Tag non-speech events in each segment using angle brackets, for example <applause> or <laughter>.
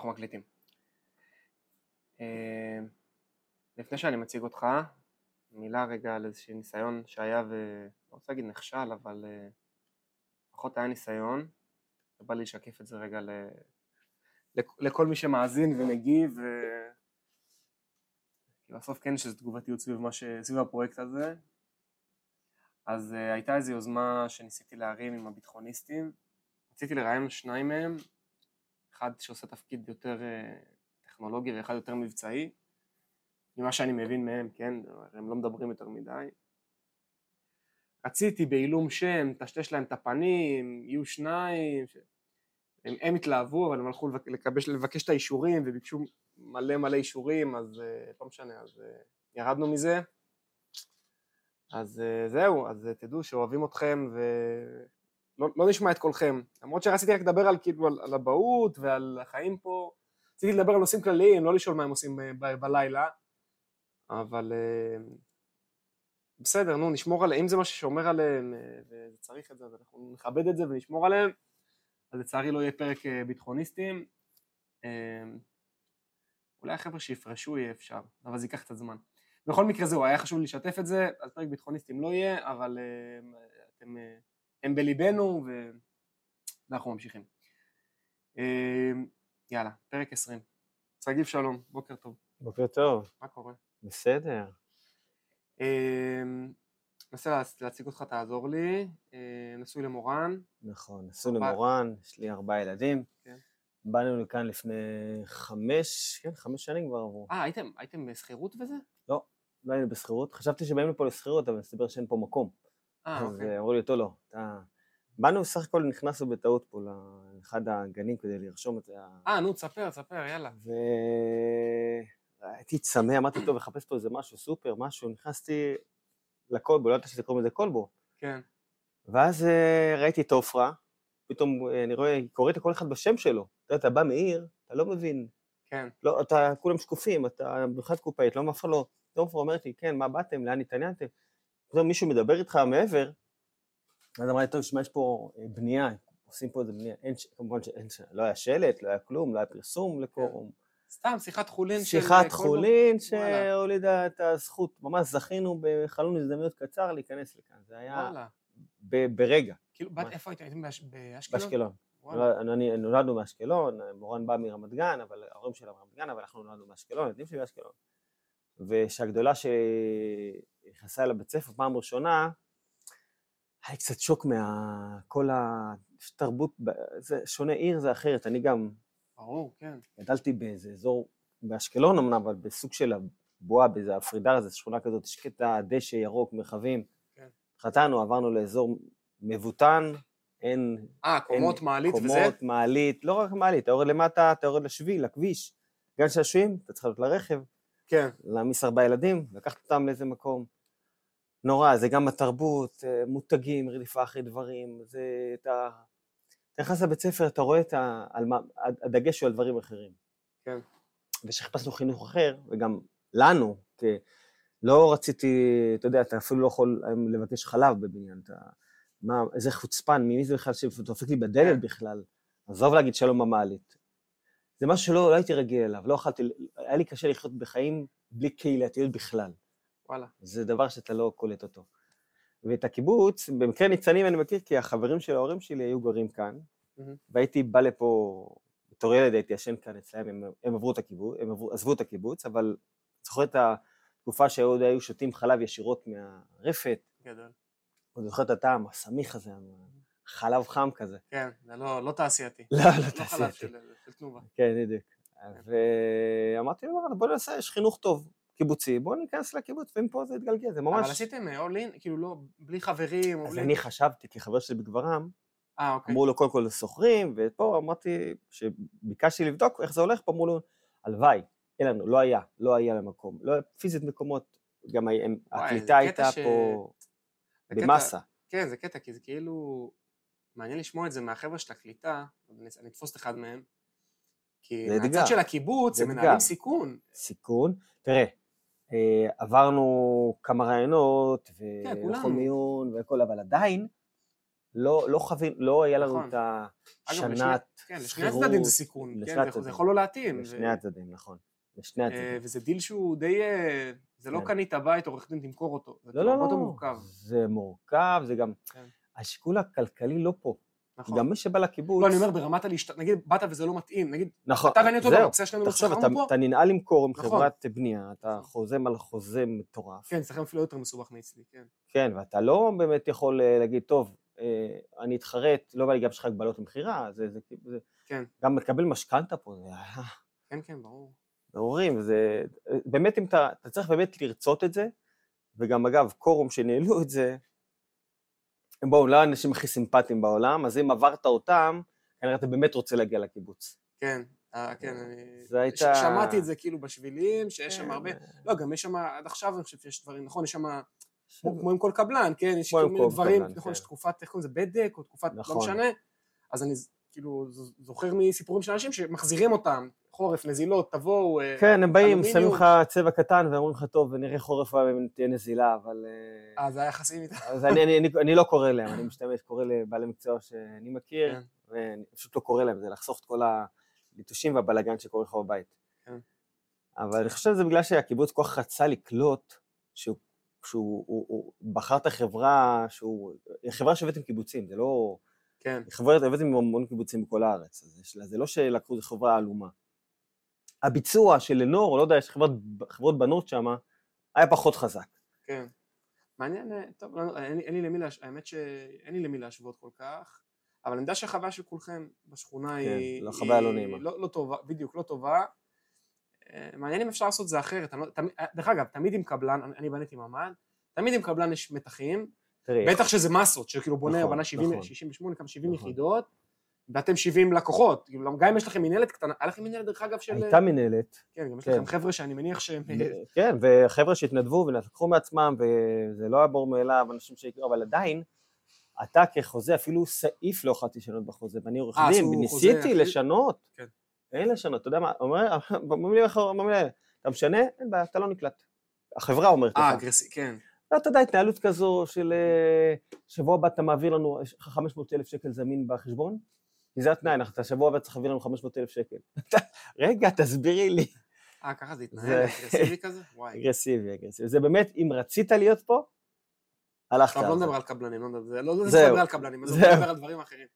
אנחנו מקליטים. אה, לפני שאני מציג אותך, מילה רגע על איזשהו ניסיון שהיה ו... לא רוצה להגיד נכשל, אבל אה, לפחות היה ניסיון. בא לי לשקף את זה רגע ל... לכל מי שמאזין ומגיב, ו... כי בסוף כן יש איזו תגובתיות סביב, ש... סביב הפרויקט הזה. אז uh, הייתה איזו יוזמה שניסיתי להרים עם הביטחוניסטים, רציתי לראיין שניים מהם, אחד שעושה תפקיד יותר uh, טכנולוגי ואחד יותר מבצעי, ממה שאני מבין מהם, כן, הם לא מדברים יותר מדי. רציתי בעילום שם, טשטש להם את הפנים, יהיו שניים, ש... הם, הם התלהבו, אבל הם הלכו לבקש, לבקש את האישורים וביקשו מלא מלא אישורים, אז uh, לא משנה, אז uh, ירדנו מזה. אז זהו, אז תדעו שאוהבים אתכם ולא לא נשמע את קולכם. למרות שרציתי רק לדבר על, כאילו, על, על אבהות ועל החיים פה, רציתי לדבר על נושאים כלליים, לא לשאול מה הם עושים ב- ב- בלילה, אבל uh, בסדר, נו, נשמור עליהם, אם זה מה ששומר עליהם וצריך את זה, אז אנחנו נכבד את זה ונשמור עליהם. אז לצערי לא יהיה פרק ביטחוניסטים. אולי החבר'ה שיפרשו יהיה אפשר, אבל זה ייקח קצת זמן. בכל מקרה זהו, היה חשוב לי לשתף את זה, אז פרק ביטחוניסטים לא יהיה, אבל אתם, הם בליבנו ואנחנו ממשיכים. Uh, יאללה, פרק 20. שגיב שלום, בוקר טוב. בוקר טוב. מה קורה? בסדר. ננסה להציג אותך, תעזור לי. נשוי למורן. נכון, נשוי למורן, יש לי ארבעה ילדים. כן. באנו לכאן לפני חמש, כן, חמש שנים כבר עברו. אה, הייתם, הייתם בשכירות וזה? לא, לא היינו בשכירות. חשבתי שבאים לפה לשכירות, אבל מסתבר שאין פה מקום. אה, אוקיי. אז אמרו לי, טוב, לא, אתה... באנו, סך הכל נכנסנו בטעות פה לאחד הגנים כדי לרשום את זה. אה, נו, תספר, תספר, יאללה. והייתי צמא, אמרתי, טוב, לחפש פה איזה משהו, סופר, משהו, נכנסתי לקולבו, לא ידעתי שזה קוראים לזה קולבו. כן. ואז ראיתי את עופרה, פתאום אני רואה, קוראת לכל אחד בשם שלו. אתה יודע, אתה בא מעיר, אתה לא מבין. כן. לא, אתה, כולם שקופים, אתה בכלל קופאית, לא מאף לא. פתאום עופרה אומרת לי, כן, מה באתם, לאן התעניינתם? פתאום מישהו מדבר איתך מעבר, אז אמרה לי, טוב, שמע, יש פה בנייה, עושים פה איזה בנייה. אין, כמובן שאין, לא היה שלט, לא היה כלום, לא היה פרסום לקורום. סתם, שיחת חולין של... שיחת חולין שהולידה את הזכות, ממש זכינו בחלון הזדמנויות קצר להיכנס לכאן, זה היה ברגע. כאילו, איפה הייתם? באשקלון? באשקלון. נולדנו באשקלון, מורן בא מרמת גן, אבל ההורים שלה מרמת גן, אבל אנחנו נולדנו באשקלון, הילדים שלי באשקלון. ושהגדולה שנכנסה אל הבית ספר פעם ראשונה, היה לי קצת שוק מכל התרבות, זה שונה עיר זה אחרת, אני גם... ברור, כן. גדלתי באיזה אזור, באשקלון אמנם, אבל בסוג של הבועה, באיזה הפרידר, איזה שכונה כזאת, יש קטע דשא ירוק, מרחבים. כן. חטאנו, עברנו לאזור מבוטן, אין... אה, קומות, אין, מעלית קומות, וזה? קומות, מעלית, לא רק מעלית, אתה יורד למטה, אתה יורד לשביל, לכביש. גן שעשועים, אתה צריך לעלות לרכב. כן. להעמיס ארבעה ילדים, לקחת אותם לאיזה מקום. נורא, זה גם התרבות, מותגים, רדיפה אחרי דברים, זה את ה... אתה נכנס לבית ספר, אתה רואה את ה... על מה... הדגש הוא על דברים אחרים. כן. וכשחיפשנו חינוך אחר, וגם לנו, כי לא רציתי, אתה יודע, אתה אפילו לא יכול לבקש חלב בבניין, אתה... מה, איזה חוצפן, מי זה בכלל שדופק לי בדלת בכלל? עזוב להגיד שלום במעלית. זה משהו שלא לא הייתי רגיל אליו, לא אכלתי, היה לי קשה לחיות בחיים בלי קהילתיות בכלל. וואלה. זה דבר שאתה לא קולט אותו. ואת הקיבוץ, במקרה ניצנים אני מכיר, כי החברים של ההורים שלי היו גרים כאן, mm-hmm. והייתי בא לפה, בתור ילד הייתי ישן כאן אצלם, הם, הם עברו את הקיבוץ, הם עברו, עזבו את הקיבוץ, אבל זוכר את התקופה שעוד היו שותים חלב ישירות מהרפת. גדול. עוד זוכר את הטעם, הסמיך הזה, חלב חם כזה. כן, זה לא, לא תעשייתי. לא, לא לא תעשייתי. חלב של, של תנובה. כן, בדיוק. ואמרתי לו, בוא נעשה, יש חינוך טוב, קיבוצי, בוא ניכנס לקיבוץ, ומפה זה יתגלגל, זה ממש... אבל עשיתם all in, כאילו לא, בלי חברים, אז בלי... אני חשבתי, כי חבר שלי בגברם, אה, אוקיי. אמרו לו קודם כל סוחרים, ופה אמרתי, שביקשתי לבדוק איך זה הולך, פה אמרו לו, הלוואי, אין לנו, לא היה, לא היה למקום, לא היה פיזית מקומות, גם הקליטה הייתה פה במאסה. כן, זה קטע, כי זה כאילו... מעניין לשמוע את זה מהחבר'ה של הקליטה, אני אתפוס את אחד מהם, כי זה. מהצד של הקיבוץ זה הם. מנהלים סיכון. סיכון, תראה, אה, עברנו כמה רעיונות, כן, כולנו. מיון והכל, אבל עדיין, לא, לא חווים, לא היה לנו נכון. את השנת כן, לשני שכירות, הצדדים זה סיכון, כן, זה- זה. יכול לא להתאים. לשני הצדדים, נכון. לשני אה, הצדדים. וזה דיל שהוא די, אה, זה לא כן. קנית בית, עורך דין תמכור אותו. זה לא, לא, לא. יותר מורכב. זה מורכב, זה גם... השיקול הכלכלי לא פה. נכון. גם מי שבא לקיבוץ... לא, אני אומר ברמת הלהשת... נגיד, באת וזה לא מתאים, נגיד, נכון, אתה ואני אותו. דבר, הפציעה שלנו לא תחשוב, אתה, פה, אתה ננעל למכור עם נכון. חברת בנייה, אתה חוזם על חוזה מטורף. כן, אצלכם אפילו יותר מסובך מאצלי, כן. כן, ואתה לא באמת יכול אה, להגיד, טוב, אה, אני אתחרט, לא בא לי גם שיש לך הגבלות למכירה, זה, זה, זה, כן. גם לקבל משכנתה פה, זה אה, כן, כן, ברור. מעוררים, זה, באמת אם אתה, אתה צריך באמת לרצות את זה, וגם אגב, קורום שניהלו את זה, הם בואו, לא האנשים הכי סימפטיים בעולם, אז אם עברת אותם, כנראה אתה באמת רוצה להגיע לקיבוץ. כן, אה, כן, אני... שמעתי את זה כאילו בשבילים, שיש שם כן, הרבה... לא, גם יש שם, עד עכשיו אני חושב שיש דברים, נכון, יש שם, כמו עם כל קבלן, כן, יש כל מיני דברים, נכון, כן. יש תקופת, איך קוראים לזה, בדק, או תקופת, לא נכון. משנה, אז אני כאילו זוכר מסיפורים של אנשים שמחזירים אותם, חורף, נזילות, תבואו, אה, כן, הם באים. שמים לך צבע קטן ואומרים לך, טוב, נראה חורף הבא אם תהיה נזילה, אבל... אה, אה, זה היה יחסים איתה. אז אני, אני, אני, אני לא קורא להם, אני משתמש, קורא לבעלי מקצוע שאני מכיר, כן. ואני פשוט לא קורא להם, זה לחסוך את כל הליטושים והבלאגן שקורה לך בבית. כן. אבל אני חושב שזה בגלל שהקיבוץ כל כך רצה לקלוט, שהוא, שהוא הוא, הוא בחר את החברה, שהוא, חברה עם קיבוצים, זה לא... כן, שעובדת עם המון קיבוצים בכל הארץ, אז זה לא שלקחו, זו חברה עלומה. הביצוע של לנור, לא יודע, יש חברות, חברות בנות שם, היה פחות חזק. כן. מעניין, אה, טוב, לא, אין אין לי למי להש... האמת שאין לי למי להשוות כל כך, אבל אני יודע שהחוויה של כולכם בשכונה היא... לא, חוויה לא היא נעימה. לא, לא טובה, בדיוק, לא טובה. אה, מעניין אם אפשר לעשות זה אחרת. לא, תמיד, אה, דרך אגב, תמיד עם קבלן, אני, אני בניתי ממ"ד, תמיד עם קבלן יש מתחים, תראי, בטח שזה מסות, שכאילו בונה, נכון, בנה 70, נכון. 68, כמה 70 נכון. יחידות, ואתם 70 לקוחות, כאילו, גם אם יש לכם מנהלת קטנה, היה לכם מנהלת דרך אגב של... הייתה מנהלת, כן, גם יש כן. לכם חבר'ה שאני מניח שהם... כן, וחבר'ה שהתנדבו ולקחו מעצמם, וזה לא היה ברור מאליו, אנשים שיקראו, אבל עדיין, אתה כחוזה, אפילו סעיף לא יכולתי לשנות בחוזה, ואני עורך אה, דין, אחי? לשנות. כן. אין לשנות, אתה יודע מה, אומר, <laughs> במילים אחרות, אתה משנה, אין בעיה, אתה לא נקלט. החברה אומרת אה, לך. אגרסי, כן. לא, אתה יודע, התנהלות כזו של אה, שבוע הבא אתה מעביר לנו, יש לך 500 אלף שקל זמין בחשבון? כי זה התנאי, אתה שבוע הבא צריך להעביר לנו 500 אלף שקל. <laughs> רגע, תסבירי לי. אה, ככה זה התנהל, אגרסיבי כזה? <laughs> וואי. אגרסיבי, אגרסיבי. זה באמת, אם רצית להיות פה, הלכת טוב, על לא. נדבר על קבלנים, לא נדבר, זה לא על קבלנים, אז זהו. נדבר על דברים אחרים.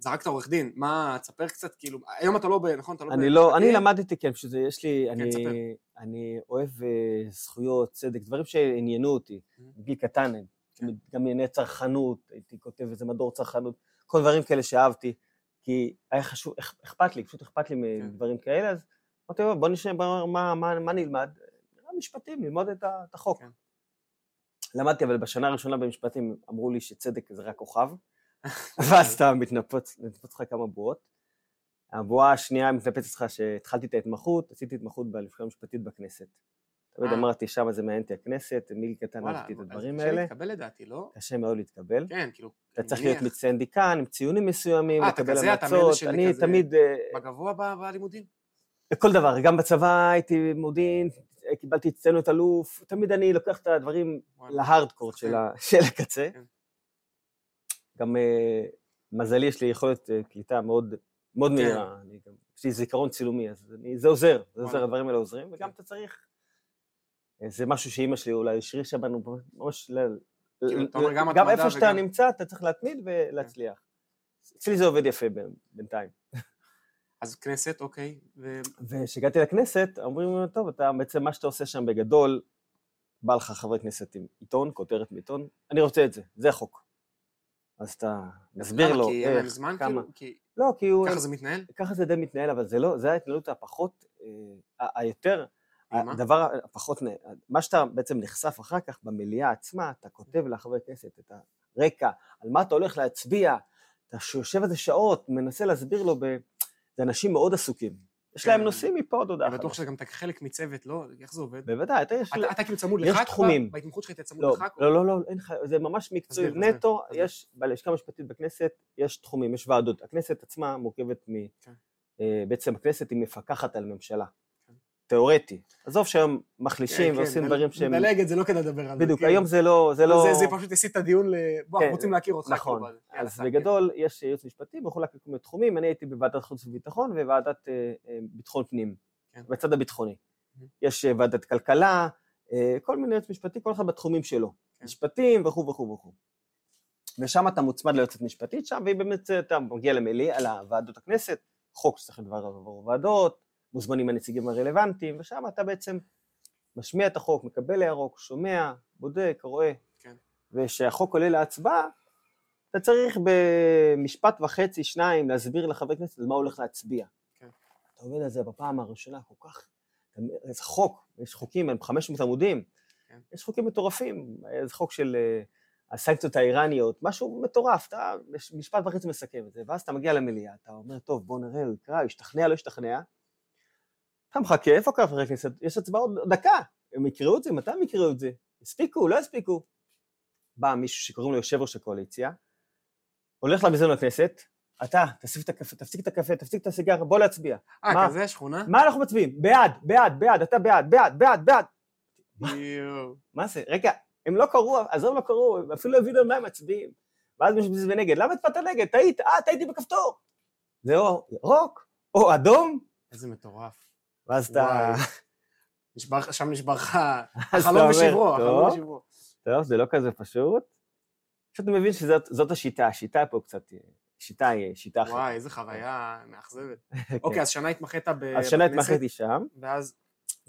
זרקת עורך דין, מה, תספר קצת, כאילו, היום אתה לא ב... נכון, אתה לא אני לא, אני? למדתי, כן, שזה, יש לי, כן, אני, תספר. אני אוהב אה, זכויות, צדק, דברים שעניינו אותי, Mhm. מגיל קטן, כן. גם ענייני צרכנות, הייתי כותב איזה מדור צרכנות, כל דברים כאלה שאהבתי, כי היה חשוב, אכ- אכפת לי, פשוט אכפת לי כן. מדברים כאלה, אז אמרתי, "טוב, בוא בוא- מה, מה, מה נלמד? משפטים, ללמוד את החוק. כן. למדתי, אבל בשנה הראשונה במשפטים אמרו לי שצדק זה רק כוכב, <laughs> ואז אתה מתנפץ, מתנפץ לך כמה בועות. הבועה השנייה מתנפצת לך שהתחלתי את ההתמחות, עשיתי התמחות בלשכה המשפטית בכנסת. תמיד אה. אמרתי, שם זה מעניין אותי הכנסת, מגיל קטן אהבתי את הדברים קשה האלה. להתקבל לדעתי, לא? קשה מאוד להתקבל. כן, כאילו, אתה צריך להיות מצטיין דיקן, עם ציונים מסוימים, אה, לקבל המלצות. אני תמיד, אה, בגבוה בלימודים? כל דבר, גם בצבא הייתי מודיעין, קיבלתי הצטיינות אלוף, תמיד אני לוקח את הדברים וואלה. להארדקור <laughs> של הקצה. כן. גם אה, מזלי, יש לי יכולת אה, קליטה מאוד מאוד כן. מהירה. אני גם- יש לי זיכרון צילומי, אז אני- זה עוזר, זה עוזר, וואלה. הדברים האלה עוזרים, וגם כן. אתה צריך... אה, זה משהו שאימא שלי אולי השרישה בנו ממש... ל- כאילו, גם איפה שאתה נמצא, אתה צריך להתמיד ולהצליח. אצלי זה עובד יפה בינתיים. אז כנסת, אוקיי, ו... וכשהגעתי לכנסת, אומרים, טוב, אתה בעצם, מה שאתה עושה שם בגדול, בא לך חבר כנסת עם עיתון, כותרת מעיתון, אני רוצה את זה, זה החוק. אז אתה מסביר? לו כי אין להם זמן, כמה. כאילו? כי לא, כי הוא... ככה זה מתנהל? ככה זה די מתנהל, אבל זה לא, זה ההתנהלות הפחות, אה, היותר? הדבר הפחות, מה שאתה בעצם נחשף אחר כך במליאה עצמה, אתה כותב לחבר כנסת את הרקע, על מה אתה הולך להצביע, אתה יושב על זה שעות, מנסה להסביר לו, ב... זה אנשים מאוד עסוקים. יש להם כן. נושאים מפה עוד הודעה אני בטוח חדשה. שגם אתה חלק מצוות, לא? איך זה עובד? בוודאי, אתה יש... אתה כאילו צמוד יש לח"כ? תחומים. בהתמחות שלך אתה צמוד לא, לח"כ? לא, לא, לא, אין לך, זה ממש מקצועי, נטו. יש, בלשכה המשפטית בכנסת, יש תחומים, יש ועדות. הכנסת עצמה מורכבת מ... כן. אה, בעצם הכנסת היא מפקחת על ממשלה. כן. תיאורטי. עזוב שהיום מחלישים כן, ועושים כן, דברים שהם... נדלג את זה, לא כדאי לדבר על זה. בדיוק, כן. היום זה לא... זה לא... זה, זה פשוט הסיט את הדיון ל... בוא, כן, אנחנו רוצים להכיר אותך. נכון, כאילו, יאללה, אז סע, בגדול יש ייעוץ משפטי מחולק לכל מיני תחומים, אני הייתי בוועדת חוץ וביטחון וועדת אה, אה, ביטחון פנים, כן. בצד הביטחוני. Mhm. יש אה, ועדת כלכלה, אה, כל מיני ייעוץ משפטי, כל אחד בתחומים שלו, כן. משפטים וכו' וכו' וכו'. ושם אתה מוצמד ליועצת משפטית שם, והיא באמת, אתה מגיע למליאה, לוועדות הכנסת, חוק שצריך לדבר לעבור ועדות, מוזמנים הנציגים הרלוונטיים, ושם אתה בעצם משמיע את החוק, מקבל הערות, שומע, בודק, רואה. כן. וכשהחוק עולה להצבעה, אתה צריך במשפט וחצי, שניים, להסביר לחבר כנסת על מה הוא הולך להצביע. כן. אתה עובד על זה בפעם הראשונה, כל כך... זה חוק, יש חוקים, הם 500 עמודים, כן. יש חוקים מטורפים, זה חוק של אה, הסנקציות האיראניות, משהו מטורף, אתה משפט וחצי מסכם את זה, ואז אתה מגיע למליאה, אתה אומר, טוב, בוא נראה, הוא יקרא, הוא ישתכנע, לא ישתכנע, אתה מחכה, איפה כל חברי הכנסת? יש הצבעה עוד דקה, הם יקראו את זה, מתי הם יקראו את זה? הספיקו, לא הספיקו. בא מישהו שקוראים לו יושב ראש הקואליציה, הולך למזנון הכנסת, אתה, תפסיק את הקפה, תפסיק את הקפה, תפסיק את הסיגר, בוא להצביע. אה? כזה שכונה? מה אנחנו מצביעים? בעד, בעד, בעד, אתה בעד, בעד, בעד, בעד. מה זה? רגע, הם לא קראו, עזוב לא קראו, הם אפילו לא הבינו על מה הם מצביעים. ואז מישהו מצביע נגד, למה הצבעת נגד? טעית, אה, טעיתי בכפתור. זה או ירוק, או אדום, איזה מטורף. ואז אתה... נשבר, שם נשבר לך החלום ושברו, החלום טוב, ושברו. טוב, זה לא כזה פשוט. פשוט מבין שזאת זאת השיטה, השיטה פה קצת, שיטה היא שיטה אחרת. וואי, איזה חוויה מאכזבת. <laughs> כן. אוקיי, אז שנה התמחית ב... אז שנה בכנסת, התמחיתי שם, ואז,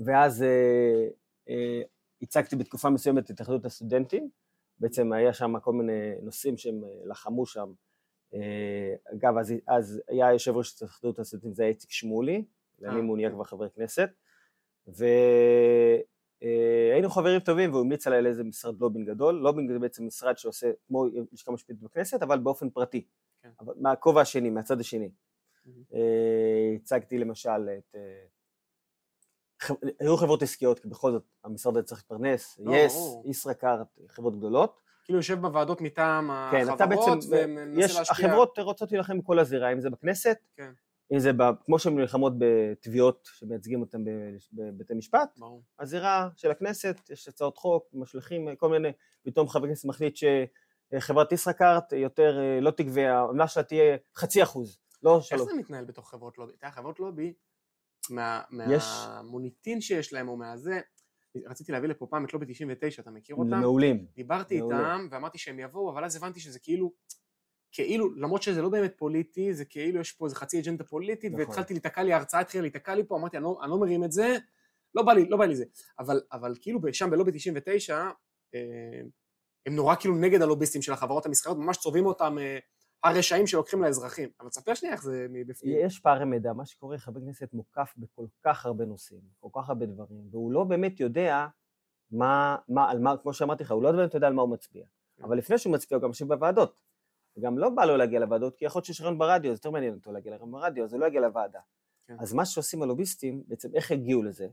ואז אה, אה, הצגתי בתקופה מסוימת את התאחדות הסטודנטים. בעצם היה שם כל מיני נושאים שהם אה, לחמו שם. אגב, אז, אז היה יושב ראש התאחדות הסטודנטים, זה היה איציק שמולי, הוא נהיה אוקיי. כבר חבר כנסת. והיינו חברים טובים והוא המליץ עליי לאיזה משרד לובינג גדול. לובינג זה בעצם משרד שעושה כמו לשכה משפטית בכנסת, אבל באופן פרטי. כן. מהכובע השני, מהצד השני. אה, הצגתי למשל את... אה, היו חברות עסקיות, כי בכל זאת המשרד הזה צריך להתפרנס, לא, יס, ברור. ישראכרט, חברות גדולות. כאילו יושב בוועדות מטעם כן, אתה החברות, בעצם, ומנסה יש, להשפיע. החברות רוצות להילחם בכל הזירה, אם זה בכנסת, כן. אם זה ב, כמו שהן נלחמות בתביעות שמייצגים אותן בבתי משפט. הזירה של הכנסת, יש הצעות חוק, משליכים כל מיני, פתאום חבר כנסת מחליט שחברת ישראכרט יותר אה, לא תגבה, העמלה שלה תהיה חצי אחוז, לא איך שלוש. זה מתנהל בתוך חברות לובי? תראה, חברות לובי, מה- מהמוניטין שיש להם או מהזה, רציתי להביא לפה פעם את לובי 99, אתה מכיר אותם? מעולים. דיברתי מעולה. איתם ואמרתי שהם יבואו, אבל אז הבנתי שזה כאילו, כאילו, למרות שזה לא באמת פוליטי, זה כאילו יש פה איזה חצי אג'נדה פוליטית, נכון. והתחלתי להיתקע לי, ההרצאה התחילה להיתקע לי פה, אמרתי, אני לא, אני לא מרים את זה, לא בא לי, לא בא לי זה. אבל, אבל כאילו שם בלובי 99, אה, הם נורא כאילו נגד הלוביסטים של החברות המסחריות, ממש צובעים אותם אה, הרשעים שלוקחים לאזרחים. אבל תספר שנייה איך זה מבפנים. יש פערי מידע, מה שקורה, חבר כנסת מוקף בכל כך הרבה נושאים, כל כך הרבה דברים, והוא לא באמת יודע מה, מה, על מה, כמו שאמרתי לך, הוא לא באמת יודע על מה הוא מצביע. כן. אבל לפני שהוא מצביע הוא גם יושב בוועדות. וגם לא בא לו להגיע לוועדות, כי יכול להיות שיש רעיון ברדיו, זה יותר מעניין אותו להגיע לרעיון ברדיו, אז הוא לא יגיע לוועדה. כן. אז מה שעושים הלוביסטים, בעצם איך הגיעו לזה?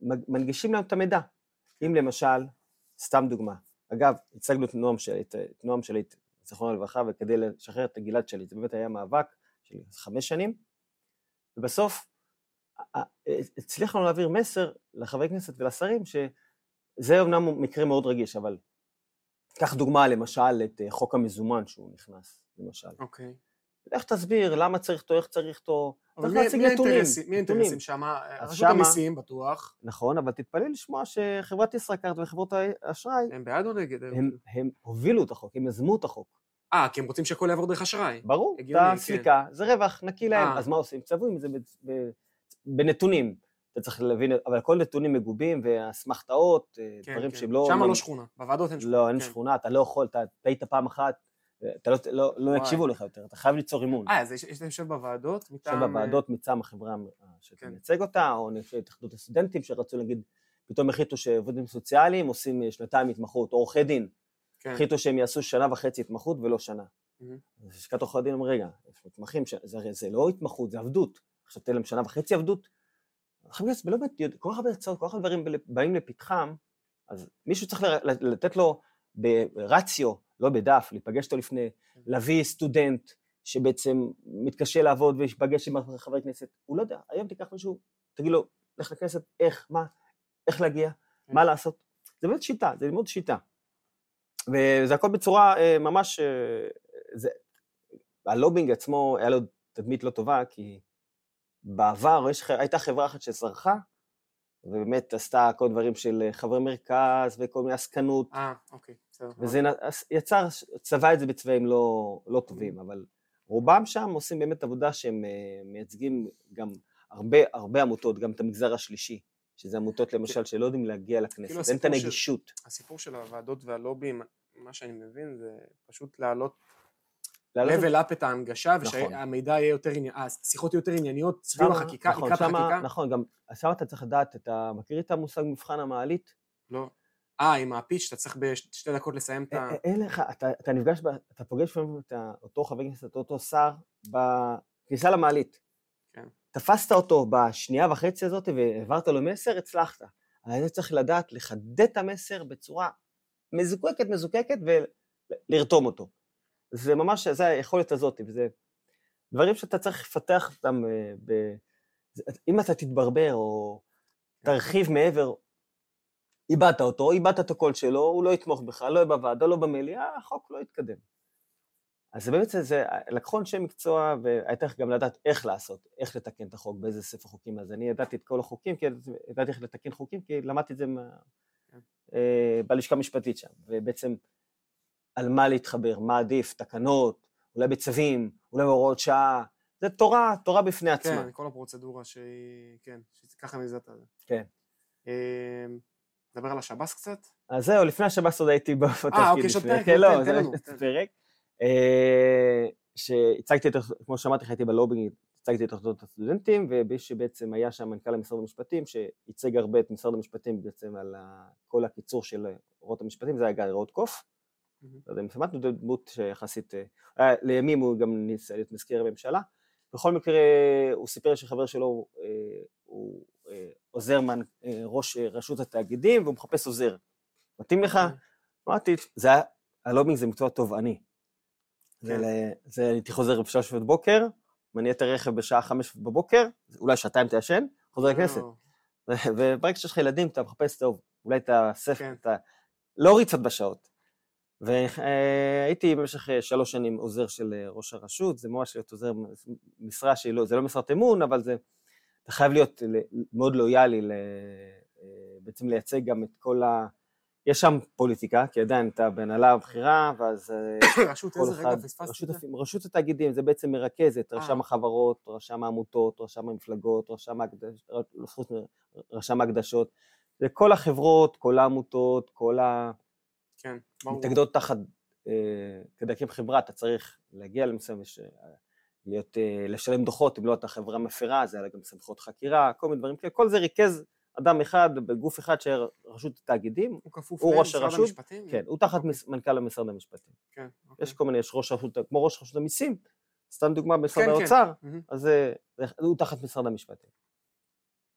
מנגישים להם את המידע. אם למשל, סתם דוגמה, אגב, הצגנו את נועם שליט, את נועם שליט, זיכרונו לברכה, וכדי לשחרר את גלעד שליט, זה באמת היה מאבק של חמש שנים, ובסוף ה- ה- הצליח לנו להעביר מסר לחברי כנסת ולשרים שזה אומנם מקרה מאוד רגיש, אבל קח דוגמה למשל את אה, חוק המזומן שהוא נכנס, למשל. אוקיי. איך תסביר למה צריך אותו, איך צריך אותו, צריך להציג נתונים. מי. האינטרסים שם? אז רשות המיסים בטוח. נכון, אבל תתפלא לשמוע שחברת ישראכרט וחברות האשראי, הם בעד או נגד? הם, הובילו את החוק, הם יזמו את החוק. אה, כי הם רוצים שהכל יעבור דרך אשראי. ברור, הגיוני, את הסליקה, זה רווח, נקי להם, אה. אז מה עושים? צבעו עם זה בנתונים. אתה צריך להבין, אבל הכל נתונים מגובים ואסמכתאות, אה, כן, דברים כן. שהם לא... שם לא שכונה, בוועדות אין שכונה. לא, אין כן. שכונה, אתה לא יכול, אתה טעית פעם אחת, אתה לא, לא, לא. יקשיבו לך יותר, אתה חייב ליצור אמון. אה, אז יש יש להם יושב בוועדות מטעם... אה, בוועדות מטעם החברה שאתה כן. מייצג אותה, או נגיד התאחדות הסטודנטים שרצו להגיד, פתאום החליטו שעובדים סוציאליים עושים אה, שנתיים התמחות, או עורכי דין, כן. החליטו שהם יעשו שנה וחצי התמחות ולא שנה. אז לשכת עורכי הדין אומר, רגע, מתמחים, זה זה לא התמחות, זה עבדות. עכשיו תן להם שנה וחצי עבדות. חברי כנסת באמת, כל כך הרבה הצעות, כל כך הרבה דברים באים לפתחם, אז מישהו צריך לתת לו ברציו, לא בדף, להיפגש איתו לפני. להביא סטודנט שבעצם מתקשה לעבוד ויפגש עם חבר כנסת, הוא לא יודע, היום תיקח מישהו, תגיד לו, לך לכנסת, איך, מה, איך להגיע, כן. מה לעשות. זה באמת שיטה, זה ללמוד שיטה. וזה הכל בצורה אה, ממש, אה, זה, הלובינג עצמו היה לו תדמית לא טובה, כי בעבר יש, הייתה חברה אחת שסרחה, ובאמת עשתה כל דברים של אה, חברי מרכז וכל מיני עסקנות, אה, אוקיי, בסדר. וזה יצר, צבע את זה בצבעים לא, לא טובים, אבל רובם שם עושים באמת עבודה שהם אה, מייצגים גם הרבה הרבה עמותות, גם את המגזר השלישי, שזה עמותות למשל שלא יודעים להגיע לכנסת, אין את הסיפור של- הנגישות. הסיפור של הוועדות והלובים, מה שאני מבין זה פשוט להעלות level up את ההנגשה, נכון. ושהמידע יהיה יותר, השיחות יהיו יותר ענייניות סביב שמה- החקיקה, נכון, לקראת החקיקה. נכון, גם שם אתה צריך לדעת, אתה מכיר את המושג מבחן המעלית? לא. אה, עם הפיץ', אתה צריך בשתי דקות לסיים את ה... א- א- אין לך, אתה, אתה נפגש, אתה פוגש לפעמים את ה- אותו חבר כנסת, אותו שר, בכניסה למעלית. כן. תפסת אותו בשנייה וחצי הזאת והעברת לו מסר, הצלחת. אבל אתה צריך לדעת לחדד את המסר בצורה מזוקקת, מזוקקת, ולרתום אותו. זה ממש, זה היכולת הזאת, וזה דברים שאתה צריך לפתח אותם אה, ב... אם אתה תתברבר או תרחיב מעבר, איבדת אותו, איבדת את הקול שלו, הוא לא יתמוך בך, לא בוועדה, לא במליאה, החוק לא יתקדם. אז זה באמת, זה, לקחו אנשי מקצוע, והיה צריך גם לדעת איך לעשות, איך לתקן את החוק, באיזה ספר חוקים. אז אני ידעתי את כל החוקים, כי ידעתי, ידעתי איך לתקן חוקים, כי למדתי את זה מה, כן. אה, בלשכה המשפטית שם, ובעצם על מה להתחבר, מה עדיף, תקנות, אולי בצווים, אולי בהוראות שעה, זה תורה, תורה בפני עצמה. כן, כל הפרוצדורה שהיא... כן, שככה זה. כן. אה, נדבר על השב"ס קצת? אז זהו, לפני השב"ס עוד הייתי <laughs> בתפקיד. אה, אוקיי, יש עוד פרק, כן, תן, לא, תן זה לנו, יש <laughs> תן. פרק. אה, שהצגתי, את- כמו שאמרתי לך, הייתי בלובינג, הצגתי את התאחדות הסטודנטים, ומי שבעצם היה שם מנכ"ל משרד המשפטים, שייצג הרבה את משרד המשפטים בעצם על כל הקיצור של הוראות המשפטים, זה היה גיא רוטקופ. מהמם. לא יודע אם שמעתם, דמות שיחסית, אה, לימים הוא גם ניסה להיות מזכיר הממשלה. בכל מקרה, הוא סיפר שחבר שלו אה, הוא אה, עוזר מן, ראש רשות התאגידים, והוא מחפש עוזר. מתאים לך? אוקיי. אמרתי, זה היה, הלובינג זה מקצוע תובעני. זה, כן. זה הייתי חוזר בשעה שבע בבוקר, מניע את הרכב בשעה חמש בבוקר, אולי שעתיים תעשן, חוזר לכנסת. לא, וברגע שיש לך ילדים אתה מחפש, טוב, אולי תאסף, כן. אתה... להוריד קצת בשעות. והייתי במשך אה, שלוש שנים עוזר של אה, ראש הרשות, זה ממש להיות עוזר, משרה שהיא לא, זה לא משרת אמון, אבל זה, אתה חייב להיות מאוד לויאלי, אה, בעצם לייצג גם את כל ה... יש שם פוליטיקה, כי עדיין אתה בהנהלה הבכירה, ואז <coughs> רשות כל איזה רגע אחד, פספסתי רשות, רשות התאגידים זה בעצם מרכז את רשם. החברות, רשם העמותות, רשם המפלגות, רשם, ההקדש, מ- רשם ההקדשות, זה כל החברות, כל העמותות, כל כן, ברור. המתאגדות תחת, אה, כדי להקים חברה אתה צריך להגיע למסוים, אה, להיות, אה, לשלם דוחות, אם לא אתה חברה מפרה, זה היה גם סמכות חקירה, כל מיני דברים כאלה, כל זה ריכז אדם אחד בגוף אחד של רשות התאגידים, הוא כפוף למשרד הרשות? המשפטים? כן, הוא תחת מס- מנכ"ל משרד המשפטים. כן, אוקיי. יש כל מיני, יש ראש רשות, כמו ראש רשות המיסים, סתם דוגמה במשרד כן, כן. האוצר, מהמם. אז זה- זה- הוא תחת משרד המשפטים.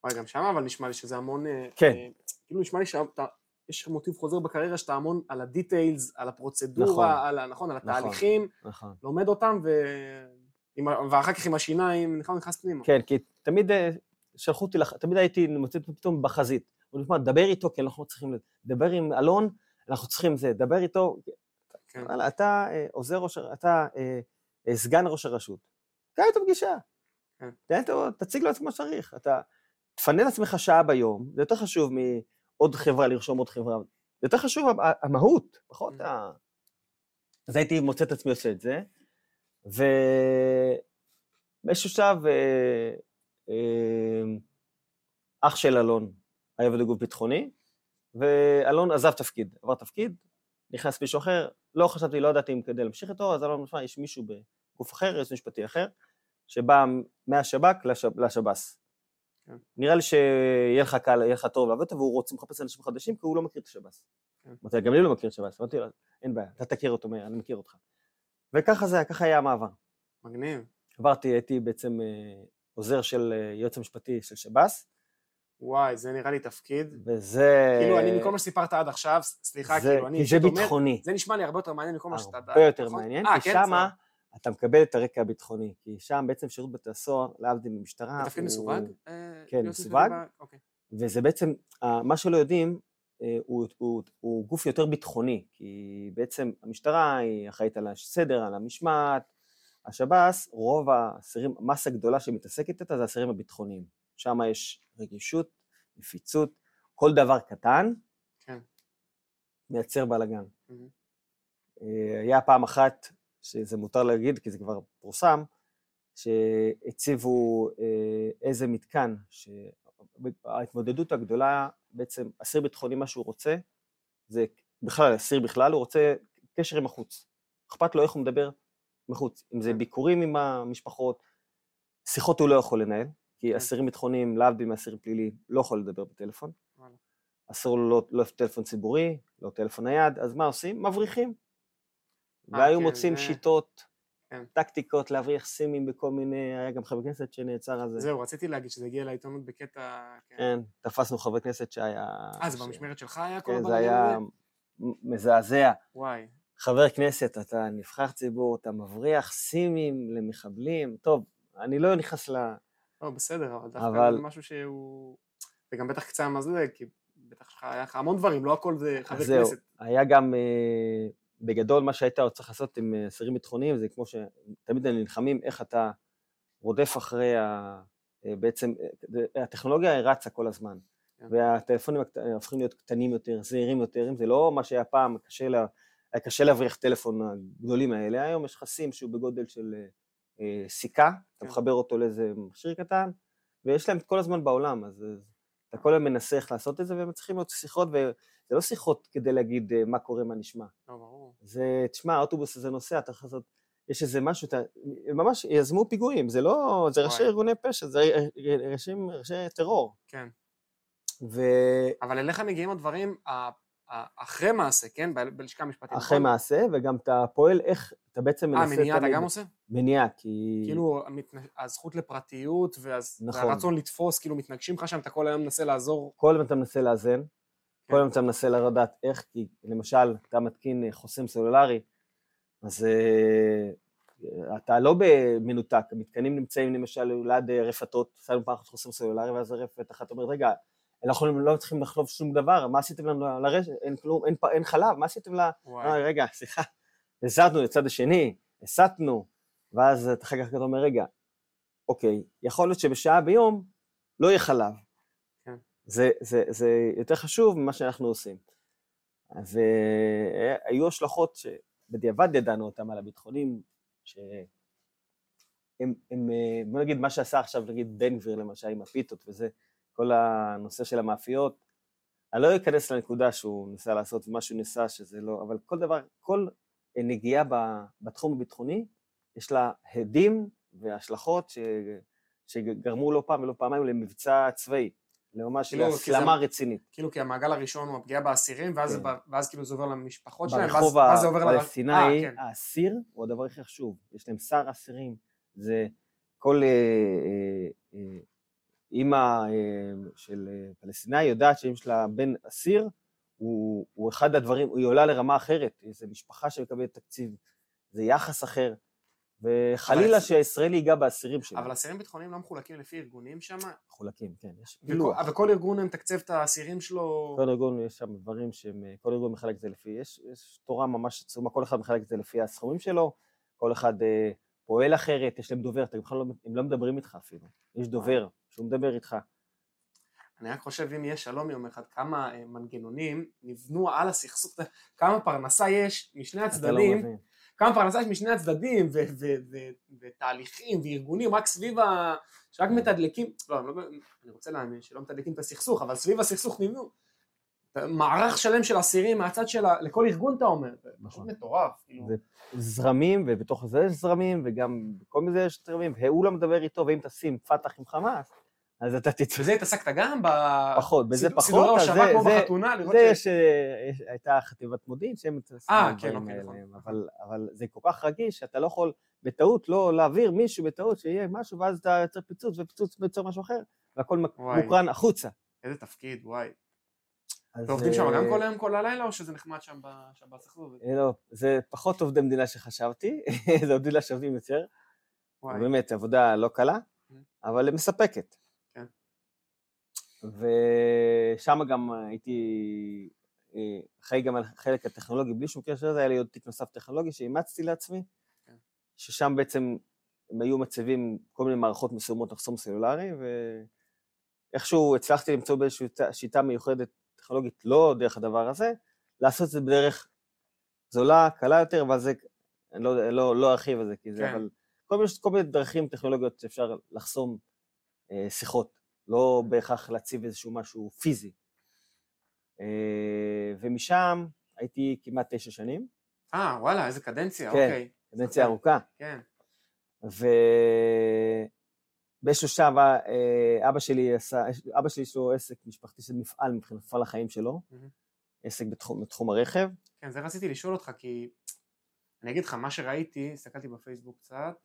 וואי, גם שם אבל נשמע לי שזה המון... אה, כן. אה, כאילו נשמע לי שאתה... יש מוטיב חוזר בקריירה שאתה המון על הדיטיילס, על נכון. הפרוצדורה, על, ה- נכון, על התהליכים, נכון. לומד אותם, ו... עם ואחר כך עם השיניים, נכון, נכנס פנימה. כן, כי תמיד אה, שלחו אותי, לח- תמיד הייתי מוצא פתאום בחזית. הוא אומר, דבר איתו, כי אנחנו צריכים, לדבר עם אלון, אנחנו צריכים זה, דבר איתו, כן. וואלה, אתה אה, עוזר ראש, אתה אה, סגן ראש הרשות. קח איתו פגישה. כן. תציג לו את מה שצריך. אתה תפנה לעצמך שעה ביום, זה יותר חשוב מעוד חברה, לרשום עוד חברה. זה יותר חשוב המהות, פחות Mhm. ה... אז הייתי מוצא את עצמי עושה את זה, ובאיזשהו שלב אה, אה, אח של אלון היה עובד בגוף ביטחוני, ואלון עזב תפקיד, עבר תפקיד, נכנס מישהו אחר, לא חשבתי, לא ידעתי אם כדי להמשיך איתו, אז אלון אמר, "שמע, יש מישהו בגוף אחר, יועץ משפטי אחר, שבא מהשב"כ לשב, לשב"ס. כן. נראה לי שיהיה לך קל, יהיה לך טוב לעבוד איתו, והוא רוצה מחפש אנשים חדשים, כי הוא לא מכיר את השב"ס. כן. אמרתי, גם אני לא מכיר את השב"ס, אמרתי לו, אין בעיה, אתה תכיר אותו מהר, אני מכיר אותך. וככה זה, היה, ככה היה המעבר. מגניב. עברתי, הייתי בעצם אה, עוזר של אה, יועץ המשפטי של שב"ס, וואי, זה נראה לי תפקיד. וזה... כאילו, אני מכל מה שסיפרת עד עכשיו, סליחה, זה, כאילו, אני זה אומר, ביטחוני. זה נשמע לי הרבה יותר מעניין מכל מה שאתה... הרבה יותר נכון? מעניין, אה, כי כן, שמה. אתה מקבל את הרקע הביטחוני, כי שם בעצם שירות בתי הסוהר, להבדיל ממשטרה, זה תפקיד הוא- מסווג? אה, כן, מסווג. אוקיי. וזה בעצם, אה, מה שלא יודעים, אה, הוא, הוא, הוא גוף יותר ביטחוני, כי בעצם המשטרה היא אחראית על הסדר, על המשמעת, השב"ס, רוב האסירים, המסה הגדולה שמתעסקת איתה זה האסירים הביטחוניים. שם יש רגישות, נפיצות, כל דבר קטן כן. מייצר בלאגן. אה, היה פעם אחת, שזה מותר להגיד כי זה כבר פורסם, שהציבו אה, איזה מתקן, שההתמודדות הגדולה, בעצם אסיר ביטחוני מה שהוא רוצה, זה בכלל, אסיר בכלל, הוא רוצה קשר עם החוץ. אכפת לו איך הוא מדבר מחוץ, אם זה כן. ביקורים עם המשפחות, שיחות הוא לא יכול לנהל, כי כן. אסירים ביטחוניים, להבדיל מאסירים פליליים, לא יכול לדבר בטלפון. אסור לו לא, לא טלפון ציבורי, לא טלפון נייד, אז מה עושים? מבריחים. אה, והיו כן, מוצאים זה- שיטות, כן. טקטיקות להבריח סימים בכל מיני, היה גם חבר כנסת שנעצר על זה. זהו, רציתי להגיד שזה הגיע לעיתונות בקטע... כן. כן, תפסנו חבר כנסת שהיה... אה, זה ש- במשמרת שלך היה כל כן, זה הבלגן היה הזה? מ- מזעזע. וואי. חבר כנסת, אתה נבחר ציבור, אתה מבריח סימים למחבלים, טוב, אני לא נכנס ל... לא, בסדר, אבל דווקא אבל- זה משהו שהוא... וגם בטח קצת מזוהה, כי בטח היה לך המון דברים, לא הכל זה חבר אז זהו, כנסת. היה גם, אה, בגדול, מה שהיית צריך לעשות עם אה, אסירים ביטחוניים, זה כמו שתמיד הם נלחמים, איך אתה רודף אחרי ה... אה, בעצם, אה, הטכנולוגיה רצה כל הזמן, כן. והטלפונים הופכים להיות קטנים יותר, זעירים יותר, אם זה לא מה שהיה פעם, קשה לה, היה קשה להבריח טלפון הגדולים האלה, היום יש לך סים שהוא בגודל של אה, סיכה, אתה כן. מחבר אותו לאיזה מכשיר קטן, ויש להם כל הזמן בעולם, אז אתה כל היום מנסה איך לעשות את זה, והם צריכים להיות שיחות, וזה לא שיחות כדי להגיד אה, מה קורה, מה נשמע. לא, ברור. זה, תשמע, האוטובוס הזה נוסע, אתה יכול לעשות, יש איזה משהו, אתה, ממש יזמו פיגועים, זה לא, זה ראשי. ארגוני פשע, זה ראשי, ראשי טרור. כן. ואחרי אבל אליך מגיעים הדברים אחרי מעשה, כן? בלשכה המשפטית. נכון? מעשה, וגם אתה פועל איך, אתה בעצם אה, מנסה... מניעה אתה גם עושה? מניעה, כי... כאילו הזכות לפרטיות נכון. והרצון לתפוס, כאילו מתנגשים לך שם, אתה כל היום מנסה לעזור. כל הזמן אתה מנסה לאזן, כל. הזמן אתה מנסה לדעת איך, כי למשל, אתה מתקין אה, חוסם סלולרי, אז אה, אתה לא במנותק, המתקנים נמצאים למשל ליד אה, רפתות, שמנו פעם אחת חוסם סלולרי, ואז הרפת אחת אומרת, רגע, אנחנו לא צריכים לחלוב שום דבר, מה עשיתם לנו לרשת, אין כלום, אין, אין חלב, מה עשיתם לה... וואי. רגע, סליחה, הזזנו לצד השני, הסטנו, ואז אתה אחר כך אתה אומר, רגע, אוקיי, יכול להיות שבשעה ביום לא יהיה חלב. זה, זה, זה יותר חשוב ממה שאנחנו עושים. והיו השלכות שבדיעבד ידענו אותם על הביטחונים, שהם, הם, בוא נגיד מה שעשה עכשיו נגיד בן גביר למשל עם הפיתות וזה, כל הנושא של המאפיות, אני לא אכנס לנקודה שהוא ניסה לעשות ומה שהוא ניסה שזה לא, אבל כל דבר, כל נגיעה בתחום הביטחוני, יש לה הדים והשלכות ש, שגרמו לא פעם ולא פעמיים למבצע צבאי, כאילו, כי להסלמה זה- רצינית. כאילו, כי המעגל הראשון הוא הפגיעה באסירים, ואז, כן. ואז כאילו זה עובר למשפחות שלהם, ואז, ברחוב ואז זה עובר... ל- הפלסטיני, אה, כן. האסיר הוא הדבר הכי חשוב. יש להם שר אסירים. זה כל אה, אה, אה, אימא אה, של אה, פלסטיני יודעת שאם יש לה בן אסיר, הוא, הוא אחד הדברים, היא עולה לרמה אחרת. זו משפחה שמקבלת תקציב, זה יחס אחר. וחלילה שהישראלי ייגע באסירים שלהם. אבל אסירים ביטחוניים לא מחולקים לפי ארגונים שם, מחולקים, כן. יש פילוח. וכל ארגון מתקצב את האסירים שלו. כל ארגון יש שם דברים שהם, כל ארגון מחלק את זה לפי, יש, יש תורה ממש עצומה, כל אחד מחלק את זה לפי הסכומים שלו, כל אחד אה, פועל אחרת, יש להם דובר, אתה בכלל לא, הם לא מדברים איתך אפילו, יש דובר שהוא מדבר איתך. אני רק חושב אם יהיה שלום יום אחד, כמה אה, מנגנונים נבנו על הסכסוך, כמה פרנסה יש משני לא הצדדים. כמה פרנסה יש משני הצדדים, ותהליכים וארגונים רק סביב ה... שרק מתדלקים, לא, אני, לא, אני רוצה להאמין שלא מתדלקים את הסכסוך, אבל סביב הסכסוך נבנו מערך שלם של אסירים מהצד של ה... לכל ארגון אתה אומר, זה פשוט נכון. מטורף, כאילו. זה זרמים, ובתוך זה יש זרמים, וגם בכל מיני יש זרמים, והוא לא מדבר איתו, ואם תשים פתח עם חמאס, אז אתה תצא בזה התעסקת גם? ב... פחות, בזה פחות, סידורי הושבה זה- כמו זה- בחתונה, לראות זה ש... יש, אה, יש- הייתה חטיבת מודיעין שהם מתעסקים אה, כן, אוקיי, נכון. אבל, אבל זה כל כך רגיש, שאתה לא יכול בטעות לא להעביר מישהו בטעות שיהיה משהו, ואז אתה יוצר פיצוץ, ופיצוץ יוצר משהו אחר, והכל. מוקרן החוצה. איזה תפקיד, וואי. ועובדים שם אה, גם כל היום, כל הלילה, או שזה נחמד שם בשב"ס? איך זה עובד? אה, לא, זה פחות עובדי מדינה שחשבתי, <laughs> זה עובדי מדינה שעובדים יותר. באמת, עבודה לא קלה, Mm. אבל מספקת. ושם גם הייתי אה, אחראי גם על החלק הטכנולוגי, בלי שום קשר לזה, היה לי עוד תיק נוסף טכנולוגי שאימצתי לעצמי, כן. ששם בעצם הם היו מצבים כל מיני מערכות מסוימות לחסום סלולרי, ואיכשהו הצלחתי למצוא באיזושהי שיטה- שיטה מיוחדת טכנולוגית, לא דרך הדבר הזה, לעשות את זה בדרך זולה, קלה יותר, אבל זה, אני לא, לא, לא ארחיב על זה, כי זה, כן. אבל כל מיני, כל מיני דרכים טכנולוגיות שאפשר לחסום אה, שיחות, לא בהכרח להציב איזשהו משהו פיזי. אה, ומשם הייתי כמעט תשע שנים, אה, וואלה, איזה קדנציה, כן. אוקיי. קדנציה. ארוכה, כן, ובאיזשהו שלב אה, אבא שלי עשה, אבא שלי יש לו עסק משפחתי של מפעל מבחינת מפעל החיים שלו, מהמם. עסק בתחום, בתחום הרכב, כן, זה רציתי לשאול אותך, כי אני אגיד לך, מה שראיתי, הסתכלתי בפייסבוק קצת,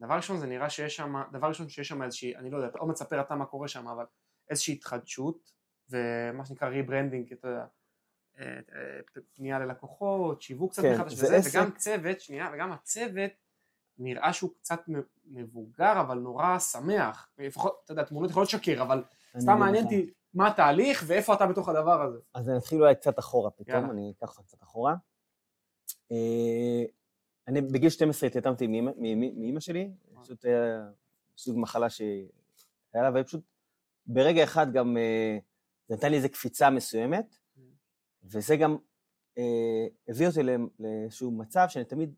דבר ראשון זה נראה שיש שם, דבר ראשון שיש שם איזושהי, אני לא יודע, עוד מעט תספר אתה מה קורה שם, אבל איזושהי התחדשות, ומה שנקרא rebranding, אתה יודע, אה, אה, פנייה ללקוחות, שיווק קצת כן, מחדש זה וזה, עסק- וגם צוות, שנייה, וגם הצוות נראה שהוא קצת מבוגר, אבל נורא שמח, לפחות, אתה יודע, תמונות יכולות לשקר, אבל סתם אגיד מעניין. אותי מה התהליך ואיפה אתה בתוך הדבר הזה. אז אני אתחיל אולי קצת אחורה פתאום, יאללה. אני אקח אותך קצת אחורה. אה, אני בגיל 12 התייתמתי מאמא שלי, פשוט היה סוג מחלה שהיה לה, ופשוט ברגע אחד גם אה, זה נתן לי איזו קפיצה מסוימת, וזה גם אה, הביא אותי לאיזשהו מצב שאני תמיד,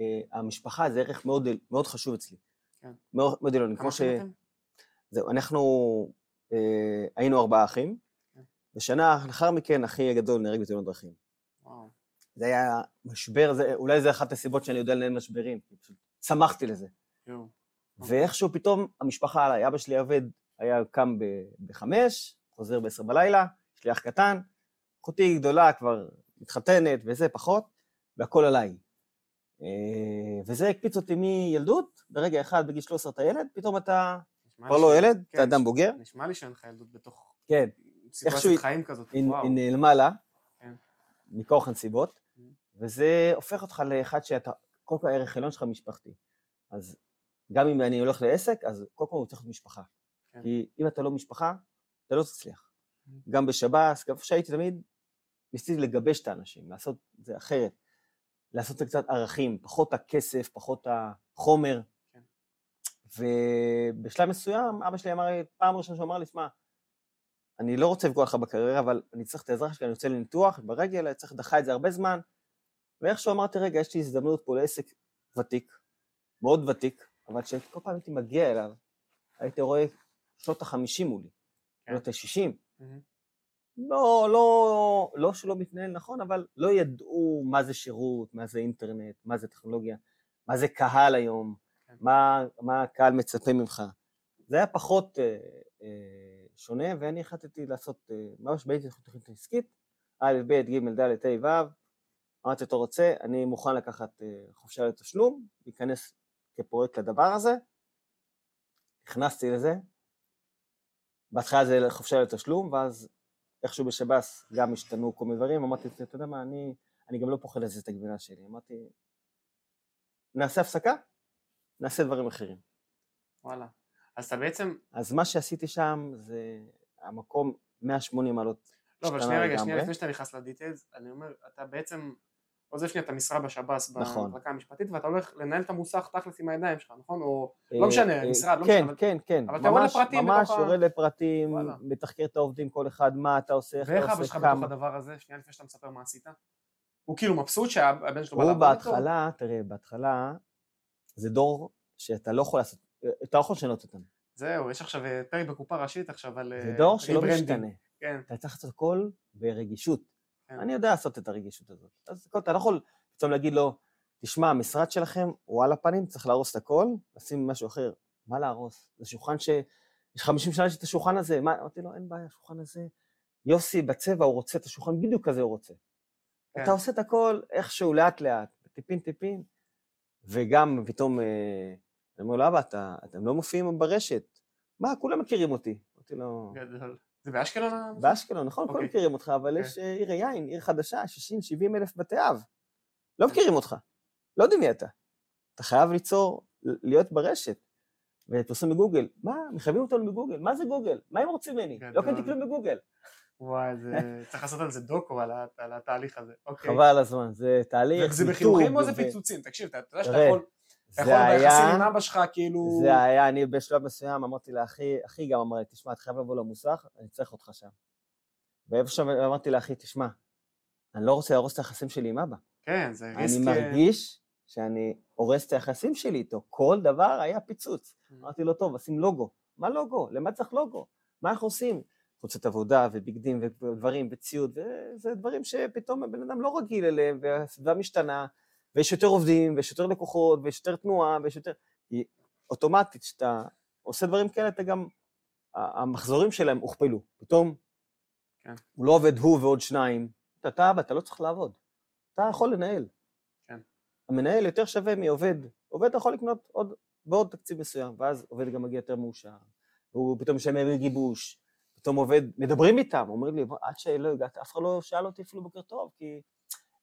אה, המשפחה זה ערך מאוד מאוד חשוב אצלי. כן. מאוד מאוד עליון, כמה כמו ש... זהו, אנחנו אה, היינו ארבעה אחים, כן. ושנה לאחר מכן אחי הגדול נהרג בתאונות דרכים. וואו. זה היה משבר, זה, אולי זה אחת הסיבות שאני יודע לנהל משברים, צמחתי לזה. ואיכשהו פתאום המשפחה עליי, אבא שלי עובד, היה קם בחמש, חוזר בעשר בלילה, יש לי אח קטן, אחותי גדולה כבר מתחתנת וזה פחות, והכל עליי. אה, וזה הקפיץ אותי מילדות, ברגע אחד בגיל 13 אתה ילד, פתאום אתה כבר לא ילד, כן, אתה אדם נש- בוגר, נשמע לי שאין לך ילדות בתוך כן, סיטואציית חיים כזאת, היא. היא נעלמה לה, כן. מכוח הנסיבות. וזה הופך אותך לאחד שאתה, קודם כל הערך העליון שלך משפחתי. אז גם אם אני הולך לעסק, אז קודם כל הוא צריך להיות משפחה. כן. כי אם אתה לא משפחה, אתה לא תצליח. Mm. גם בשב"ס, גם איפה שהייתי תמיד, ניסיתי לגבש את האנשים, לעשות את זה אחרת. לעשות את זה קצת ערכים, פחות הכסף, פחות החומר. כן. ובשלב מסוים, אבא שלי אמר לי, פעם ראשונה שהוא אמר לי, שמע, אני לא רוצה לפגוע לך בקריירה, אבל אני צריך את העזרה שלך, אני יוצא לניתוח ברגל, אני צריך דחה את זה הרבה זמן. ואיכשהו אמרתי, רגע, יש לי הזדמנות פה לעסק ותיק, מאוד ותיק, אבל כשכל פעם הייתי מגיע אליו, הייתי רואה שנות החמישים מולי, כן. שנות השישים. לא, לא, לא שלא מתנהל נכון, אבל לא ידעו מה זה שירות, מה זה אינטרנט, מה זה טכנולוגיה, מה זה קהל היום, כן. מה, מה הקהל מצפה ממך. זה היה פחות אה, אה, שונה, ואני החלטתי לעשות, אה, ממש באתי לתוכנית עסקית, א', ב', ג', ד', ה', ו', אמרתי, אתה רוצה, אני מוכן לקחת אה, חופשה לתשלום, להיכנס כפרויקט לדבר הזה, נכנסתי לזה, בהתחלה זה חופשה לתשלום, ואז איכשהו בשב"ס גם השתנו כל מיני דברים, אמרתי, אתה יודע מה, אני, אני גם לא פוחד להזיז את הגבינה שלי, אמרתי, נעשה הפסקה, נעשה דברים אחרים. וואלה. אז אתה בעצם, אז מה שעשיתי שם זה המקום 180 מעלות. לא, אבל שנייה רגע. שנייה לפני שאתה נכנס לדיטיילס, אני אומר, אתה בעצם עוזב שנייה את המשרה בשב"ס, נכון. במחלקה המשפטית, ואתה הולך לנהל את המוסך תכלס עם הידיים שלך, נכון? או אה, לא משנה, אה, משרד, לא כן, משנה, אבל- כן, כן. אבל אתה יורד לפרטים ממש יורד לפרטים. מתחקר את העובדים כל אחד, מה אתה עושה, איך ואיך אתה אבא עושה, שלך כמה. בתוך הדבר הזה, שנייה לפני שאתה מספר מה עשית? הוא כאילו מבסוט שהבן שלו בא הוא לעבוד איתו? בהתחלה, תראה, בהתחלה זה דור שאתה לא יכול לעשות, אתה לא יכול לשנות אותם. זהו, יש עכשיו אה, פרק בקופה ראשית עכשיו על זה דור שלא. משתנה. כן, אתה צריך לעשות הכל ברגישות. כן. אני יודע לעשות את הרגישות הזאת. אז אתה לא יכול פתאום להגיד לו, תשמע, המשרד שלכם הוא על הפנים, צריך להרוס את הכל, לשים משהו אחר. מה להרוס? זה שולחן ש... יש 50 שנה שיש את השולחן הזה. מה? אמרתי לו, אין בעיה, השולחן הזה... יוסי בצבע, הוא רוצה את השולחן בדיוק כזה הוא רוצה. כן. אתה עושה את הכל איכשהו, לאט-לאט, טיפין טיפין, וגם פתאום, אה, אני אומר לו, אבא, אתם לא מופיעים ברשת. מה, כולם מכירים אותי. אמרתי לו, גדול. זה באשקלון? באשקלון, נכון, כולם אוקיי. מכירים אותך, אבל כן. יש אה, עיר היין, עיר חדשה, 60-70 אלף בתי אב. לא מכירים אותך, לא יודעים מי אתה. אתה חייב ליצור, להיות ברשת. ופרסום בגוגל, מה, מחייבים אותנו בגוגל, מה זה גוגל? מה הם רוצים ממני? לא. קניתי כלום בגוגל. וואי, זה... <laughs> צריך לעשות על זה דוקו, על ה- על התהליך הזה. אוקיי. חבל הזמן, זה תהליך, זה מיתוג, בחיוכים או זה פיצוצים? תקשיב, אתה יודע שאתה תראה, יכול... יכול ביחסים עם אבא שלך, כאילו... זה היה, אני בשלב מסוים אמרתי לאחי, אחי גם אמר לי, תשמע, אתה חייב לבוא למוסך, אני צריך אותך שם. ואיפה שם אמרתי לאחי, תשמע, אני לא רוצה להרוס את היחסים שלי עם אבא. כן, זה ריסק... אני מרגיש שאני הורס את היחסים שלי איתו. כל דבר היה פיצוץ. אמרתי לו, טוב, שים לוגו. מה לוגו? למה צריך לוגו? מה אנחנו עושים? חוצות עבודה ובגדים ודברים וציוד, וזה דברים שפתאום הבן אדם לא רגיל אליהם, והסביבה משתנה, ויש יותר עובדים, ויש יותר לקוחות, ויש יותר תנועה, ויש יותר... כי אוטומטית, כשאתה עושה דברים כאלה, אתה גם... המחזורים שלהם הוכפלו. פתאום כן. הוא לא עובד הוא ועוד שניים. אתה- אתה אבא, אתה לא צריך לעבוד. אתה יכול לנהל. כן. המנהל יותר שווה מעובד. עובד אתה יכול לקנות עוד, בעוד תקציב מסוים, ואז עובד גם מגיע יותר מאושר. והוא פתאום משלם גיבוש. פתאום עובד, מדברים איתם, אומרים לי, "בוא, עד שלא הגעת, אף אחד לא שאל אותי אפילו בוקר טוב, כי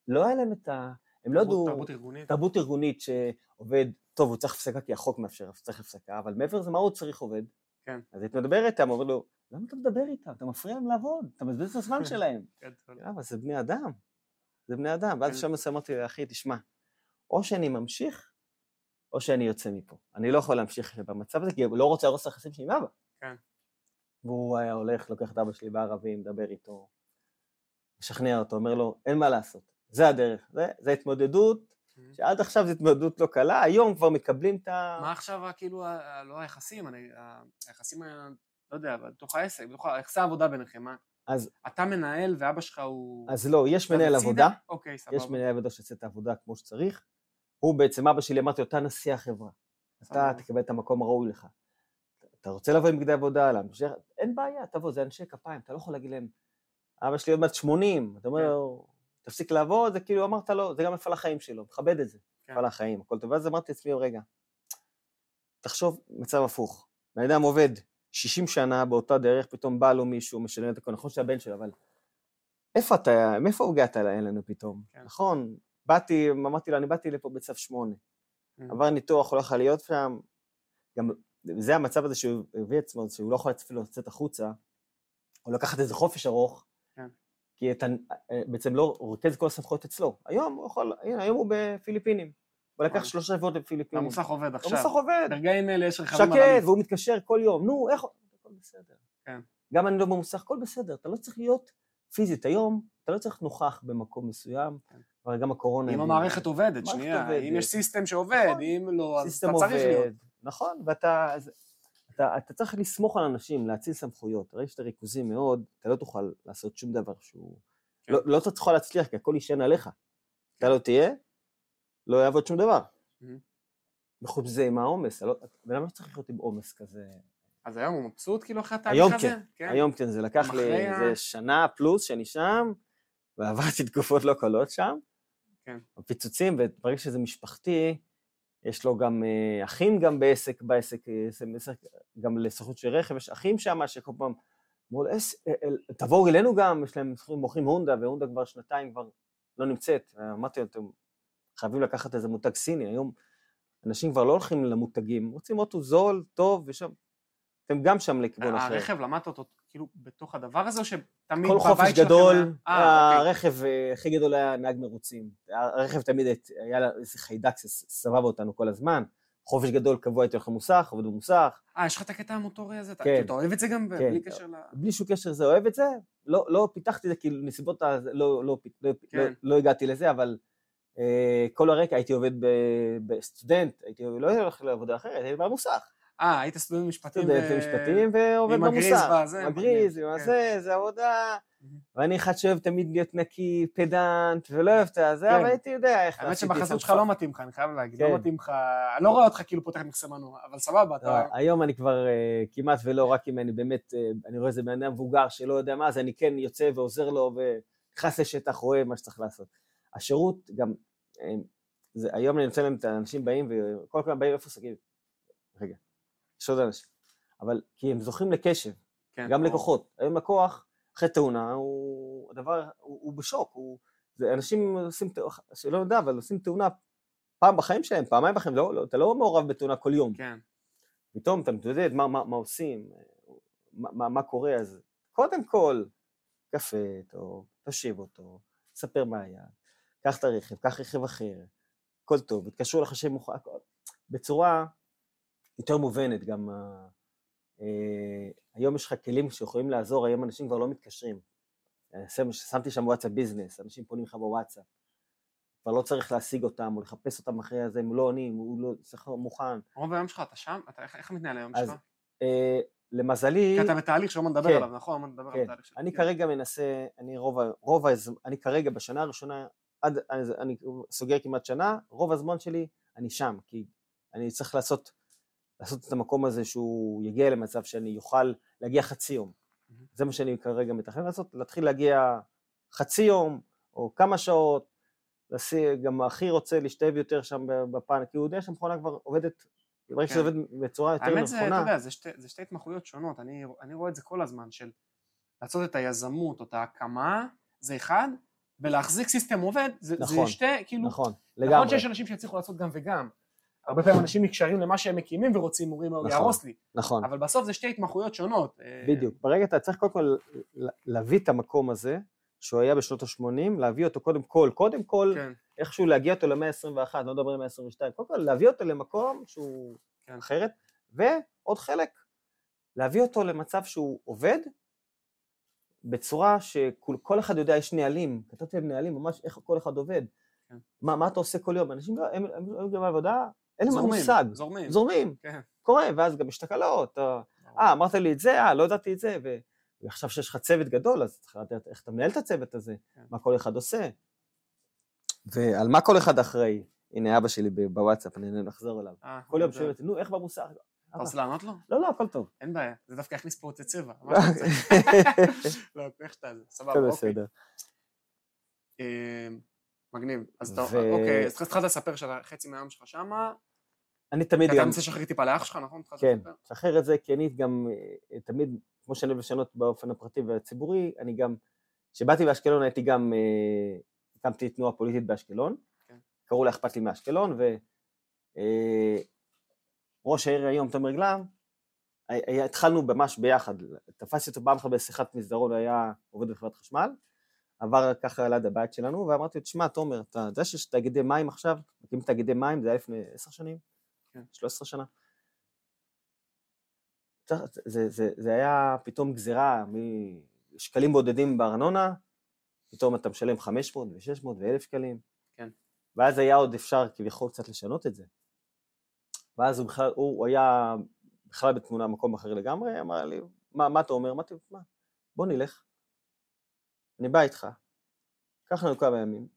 לא היה להם את ה... הם לא ידעו... תרבות ארגונית. תרבות ארגונית שעובד, טוב, הוא צריך הפסקה כי החוק מאפשר, אז צריך הפסקה, אבל מעבר לזה, מה הוא צריך עובד? כן. אז היית מדבר איתם, אומר לו, למה אתה מדבר איתם? אתה מפריע להם לעבוד, אתה מבזבז את הזמן <laughs> שלהם. אבל זה בני אדם, זה בני אדם. ואז כן. שם אמרתי לאחי, תשמע, או שאני ממשיך, או שאני יוצא מפה. אני לא יכול להמשיך במצב הזה, כי אני לא רוצה להרוס את היחסים שלי עם אבא. כן. והוא היה הולך, לוקח את אבא שלי בערבים, מדבר איתו, משכנע אותו, אומר לו, אין מה לעשות, זה הדרך, זה, זה התמודדות, שעד עכשיו זו התמודדות לא קלה, היום כבר מקבלים את ה... מה עכשיו, ה- כאילו, ה- ה- לא היחסים, אני- היחסים, לא יודע, בתוך העסק, בתוך ה- יחסי העבודה ביניכם, מה? אז, אתה מנהל ואבא שלך הוא... אז לא, יש מנהל בצידה? עבודה, אוקיי, סבבה. יש מנהל עבודה שעושה את העבודה כמו שצריך, הוא בעצם, אבא שלי, אמרתי לו, אתה נשיא החברה, אתה. תקבל את המקום הראוי לך. אתה רוצה לבוא עם בגדי עבודה, להמשיך, אין בעיה, תבוא, זה אנשי כפיים, אתה לא יכול להגיד להם, אבא שלי עוד מעט 80, אתה אומר כן. לו, תפסיק לעבוד, זה כאילו אמרת לו, זה גם מפעל החיים שלו, מכבד את זה, כן. מפעל החיים, הכל טוב. ואז אמרתי לעצמי, רגע, תחשוב מצב הפוך, בן אדם עובד 60 שנה באותה דרך, פתאום בא לו מישהו, משלם את הכל, נכון שזה הבן שלו, אבל איפה אתה, מאיפה הגעת אלינו פתאום? כן. נכון, באתי, אמרתי לו, אני באתי לפה בצו 8, Mm. עבר ניתוח, הוא לא יכול להיות שם, גם זה המצב הזה שהוא הביא עצמו, שהוא לא יכול אפילו לצאת החוצה, או לקחת איזה חופש ארוך, כן. כי אתה אה, בעצם לא הוא ריכז כל הסמכויות אצלו. היום הוא יכול, הנה, היום הוא בפיליפינים. הוא לקח וואלה. שלושה שבועות בפיליפינים. המוסך עובד עכשיו. המוסך עובד, ברגעים אלה יש רכבים על שקט. והוא מתקשר כל יום, נו, איך... הכל בסדר. כן. גם אני לא במוסך, הכל בסדר, אתה לא צריך להיות פיזית. היום אתה לא צריך נוכח במקום מסוים, כן. אבל גם הקורונה... אם המערכת עובדת, שנייה. אם יש סיסטם שעובד, נכון. אם לא, אז אתה צריך להיות. נכון, ואתה אתה, אתה צריך לסמוך על אנשים, להציל סמכויות. הרי שאתה ריכוזי מאוד, אתה לא תוכל לעשות שום דבר שהוא... כן. לא, לא תוכל להצליח, כי הכל יישן עליך. אתה לא תהיה, לא יעבוד שום דבר. וחוץ מזה עם העומס, אתה לא- לא צריך לחיות עם עומס כזה. אז היום הוא מבסוט כאילו אחרי התהליך היום הזה? כן, היום כן, זה לקח לי איזה שנה פלוס שאני שם, ועברתי <laughs> תקופות לא קלות שם. כן. הפיצוצים, וברגע שזה משפחתי, יש לו גם אה, אחים גם בעסק, בעסק, אה, זה עסק, גם לסוכנות של רכב, יש אחים שם שכל פעם אמרו, "אס- אה, אה, תבואו אלינו גם, יש להם, מוכרים הונדה, והונדה כבר שנתיים כבר לא נמצאת. אמרתי להם, אתם חייבים לקחת איזה מותג סיני, היום אנשים כבר לא הולכים למותגים, רוצים אוטו זול, טוב, ושם, אתם גם שם לכיוון אחר. הרכב, למדת אותו כאילו בתוך הדבר הזה, או שתמיד כל בבית חופש שלכם גדול, היה- אה, אוקיי. הרכב אה, הכי גדול היה נהג מרוצים. הרכב תמיד היה איזה חיידק שסבב אותנו כל הזמן. חופש גדול קבוע הייתי הולך למוסך, עובד במוסך, אה, יש לך את הקטע המוטורי הזה? כן. כאילו, אתה אוהב את זה גם, כן. בלי קשר ל... בלי שום קשר לזה אוהב את זה, לא, לא פיתחתי את זה, כאילו נסיבות, ה- לא, לא, לא, כן. לא, לא הגעתי לזה, אבל אה, כל הרקע הייתי עובד בסטודנט, הייתי לא הולך לעבודה אחרת, הייתי במוסך. אה, היית סטודנט משפטים. סטודנט למשפטים ועובד הגריז. והזה, מגריז, מגניב, עם כן. הזה, זה עבודה. ואני אחד שאוהב תמיד להיות נקי, פדנט, ולא אוהב את הזה, כן. אבל הייתי יודע איך האמת עשיתי שבחזות את שלך זה. לא מתאים לך, אני חייב להגיד, כן. לא מתאים לך, אני לא רואה אותך כאילו פותח מכסה מנוע, אבל סבבה, לא, אתה... היום אני כבר אה, כמעט ולא, רק אם אני באמת, אה, אני רואה איזה בן אדם מבוגר שלא יודע מה, אז אני כן יוצא ועוזר לו ונכנס לשטח, רואה מה שצריך לעשות. השירות גם, אה, זה, היום אני נותן להם את האנשים באים, וכל פעם באים איפה סגיר. יש עוד אנשים. אבל כי הם זוכים לקשב. כן. גם או- לקוחות. היום לקוח, אחרי תאונה, הוא הדבר, הוא, הוא בשוק, הוא, זה אנשים עושים, שלא יודע, אבל עושים תאונה פעם בחיים שלהם, פעמיים בחיים, לא, לא, אתה לא מעורב בתאונה כל יום. כן, פתאום אתה מתמודד, מה, מה, מה עושים, מה, מה, מה קורה, אז קודם כל, קפה איתו, תושיב אותו, תספר מה היה, קח את הרכב, קח רכב אחר, הכל טוב, התקשרו לך שם מוכן, בצורה יותר מובנת גם, ה- אה, היום יש לך כלים שיכולים לעזור, היום אנשים כבר לא מתקשרים. אה, שמתי שם וואטסאפ ביזנס, אנשים פונים לך בוואטסאפ. כבר לא צריך להשיג אותם או לחפש אותם אחרי זה, הם לא עונים, הוא לא, צריך מוכן. רוב היום שלך, אתה שם? אתה, איך, איך מתנהל היום אז שלך? אה, למזלי, כי אתה בתהליך מעט נדבר כן. עליו, נכון? מעט נדבר על כן, התהליך שלך. אני כן. כרגע מנסה, אני רוב, רוב הזמן, אני כרגע בשנה הראשונה, עד, אני סוגר כמעט שנה, רוב הזמן שלי אני שם, כי אני צריך לעשות, לעשות את המקום הזה שהוא יגיע למצב שאני אוכל להגיע חצי יום. מהמם. זה מה שאני כרגע מתכנן לעשות, להתחיל להגיע חצי יום, או כמה שעות, לשים, גם הכי רוצה להשתלב יותר שם בפן, כי הוא יודע שהמכונה כבר עובדת, ברגע כן. שזה עובד בצורה יותר האמת זה, אתה נכונה, יודע, זה שתי, זה שתי התמחויות שונות, אני, אני רואה את זה כל הזמן, של לעשות את היזמות או את ההקמה, זה אחד, ולהחזיק סיסטם עובד, זה, נכון, זה שתי, כאילו, נכון, נכון לגמרי, שיש אנשים שיצליחו לעשות גם וגם. הרבה פעמים אנשים נקשרים למה שהם מקימים ורוצים, אומרים, נכון. יהרוס לי. נכון. אבל בסוף זה שתי התמחויות שונות. אה, בדיוק. ברגע אתה צריך קודם כל להביא את המקום הזה, שהוא היה בשנות ה-80, להביא אותו קודם כל, קודם כל, כן, איכשהו להגיע אותו למאה ה-21, לא מדבר על מאה ה-22, קודם כל להביא אותו למקום שהוא כן. אחרת, ועוד חלק, להביא אותו למצב שהוא עובד, בצורה שכל כל אחד יודע, יש נהלים, כתבתי להם נהלים, ממש איך כל אחד עובד. כן. מה, מה אתה עושה כל יום? אנשים לא, הם, הם, הם גם בעבודה, אין להם מושג, זורמים. זורמים, כן. קורה, ואז גם יש תקלות, אה, אמרת לי את זה, אה, לא ידעתי את זה, ו... ועכשיו שיש לך צוות גדול, אז צריך לדעת איך אתה מנהל את הצוות הזה, כן. מה כל אחד עושה. ועל מה כל אחד אחראי. הנה אבא שלי בוואטסאפ, אני נחזור אליו. אה, כל יום שואל אותי, נו, איך במוסך? אתה רוצה לענות לו? לא, לא, הכל טוב. אין בעיה, זה דווקא יכניס פה עוצי צבע. <laughs> <laughs> לא, איך שאתה סבבה, אוקיי. בסדר. אה, מגניב. אז אתה, ו- אוקיי, אז התחלת לספר שחצי מהיום שלך שמה, אני תמיד אתה גם, רוצה לשחרר טיפה לאח שלך, נכון? כן, לספר? שחרר את זה, כי אני גם אה, תמיד, כמו שאני אוהב לשנות באופן הפרטי והציבורי, אני גם, כשבאתי באשקלון הייתי גם, אה, הקמתי תנועה פוליטית באשקלון, כן. קראו לה אכפת לי מאשקלון, וראש העיר היום, תומר גלם, התחלנו ממש ביחד, תפסתי אותו פעם אחת בשיחת מסדרון, היה עובד בחברת חשמל, עבר ככה ליד הבית שלנו, ואמרתי לו, תשמע, תומר, אתה יודע שיש תאגידי מים עכשיו, מקימים תאגידי מים, זה היה לפני עשר שנים, כן. 13 שנה. צריך- זה, זה, זה היה פתאום גזירה משקלים בודדים בארנונה, פתאום אתה משלם 500 ו-600 ו-1,000 שקלים. כן. ואז היה עוד אפשר כביכול קצת לשנות את זה. ואז הוא בכלל, הוא, הוא היה בכלל בתמונה מקום אחר לגמרי, אמר לי, מה, מה אתה אומר? אמרתי, מה, בוא נלך, אני בא איתך, קח לנו כמה ימים,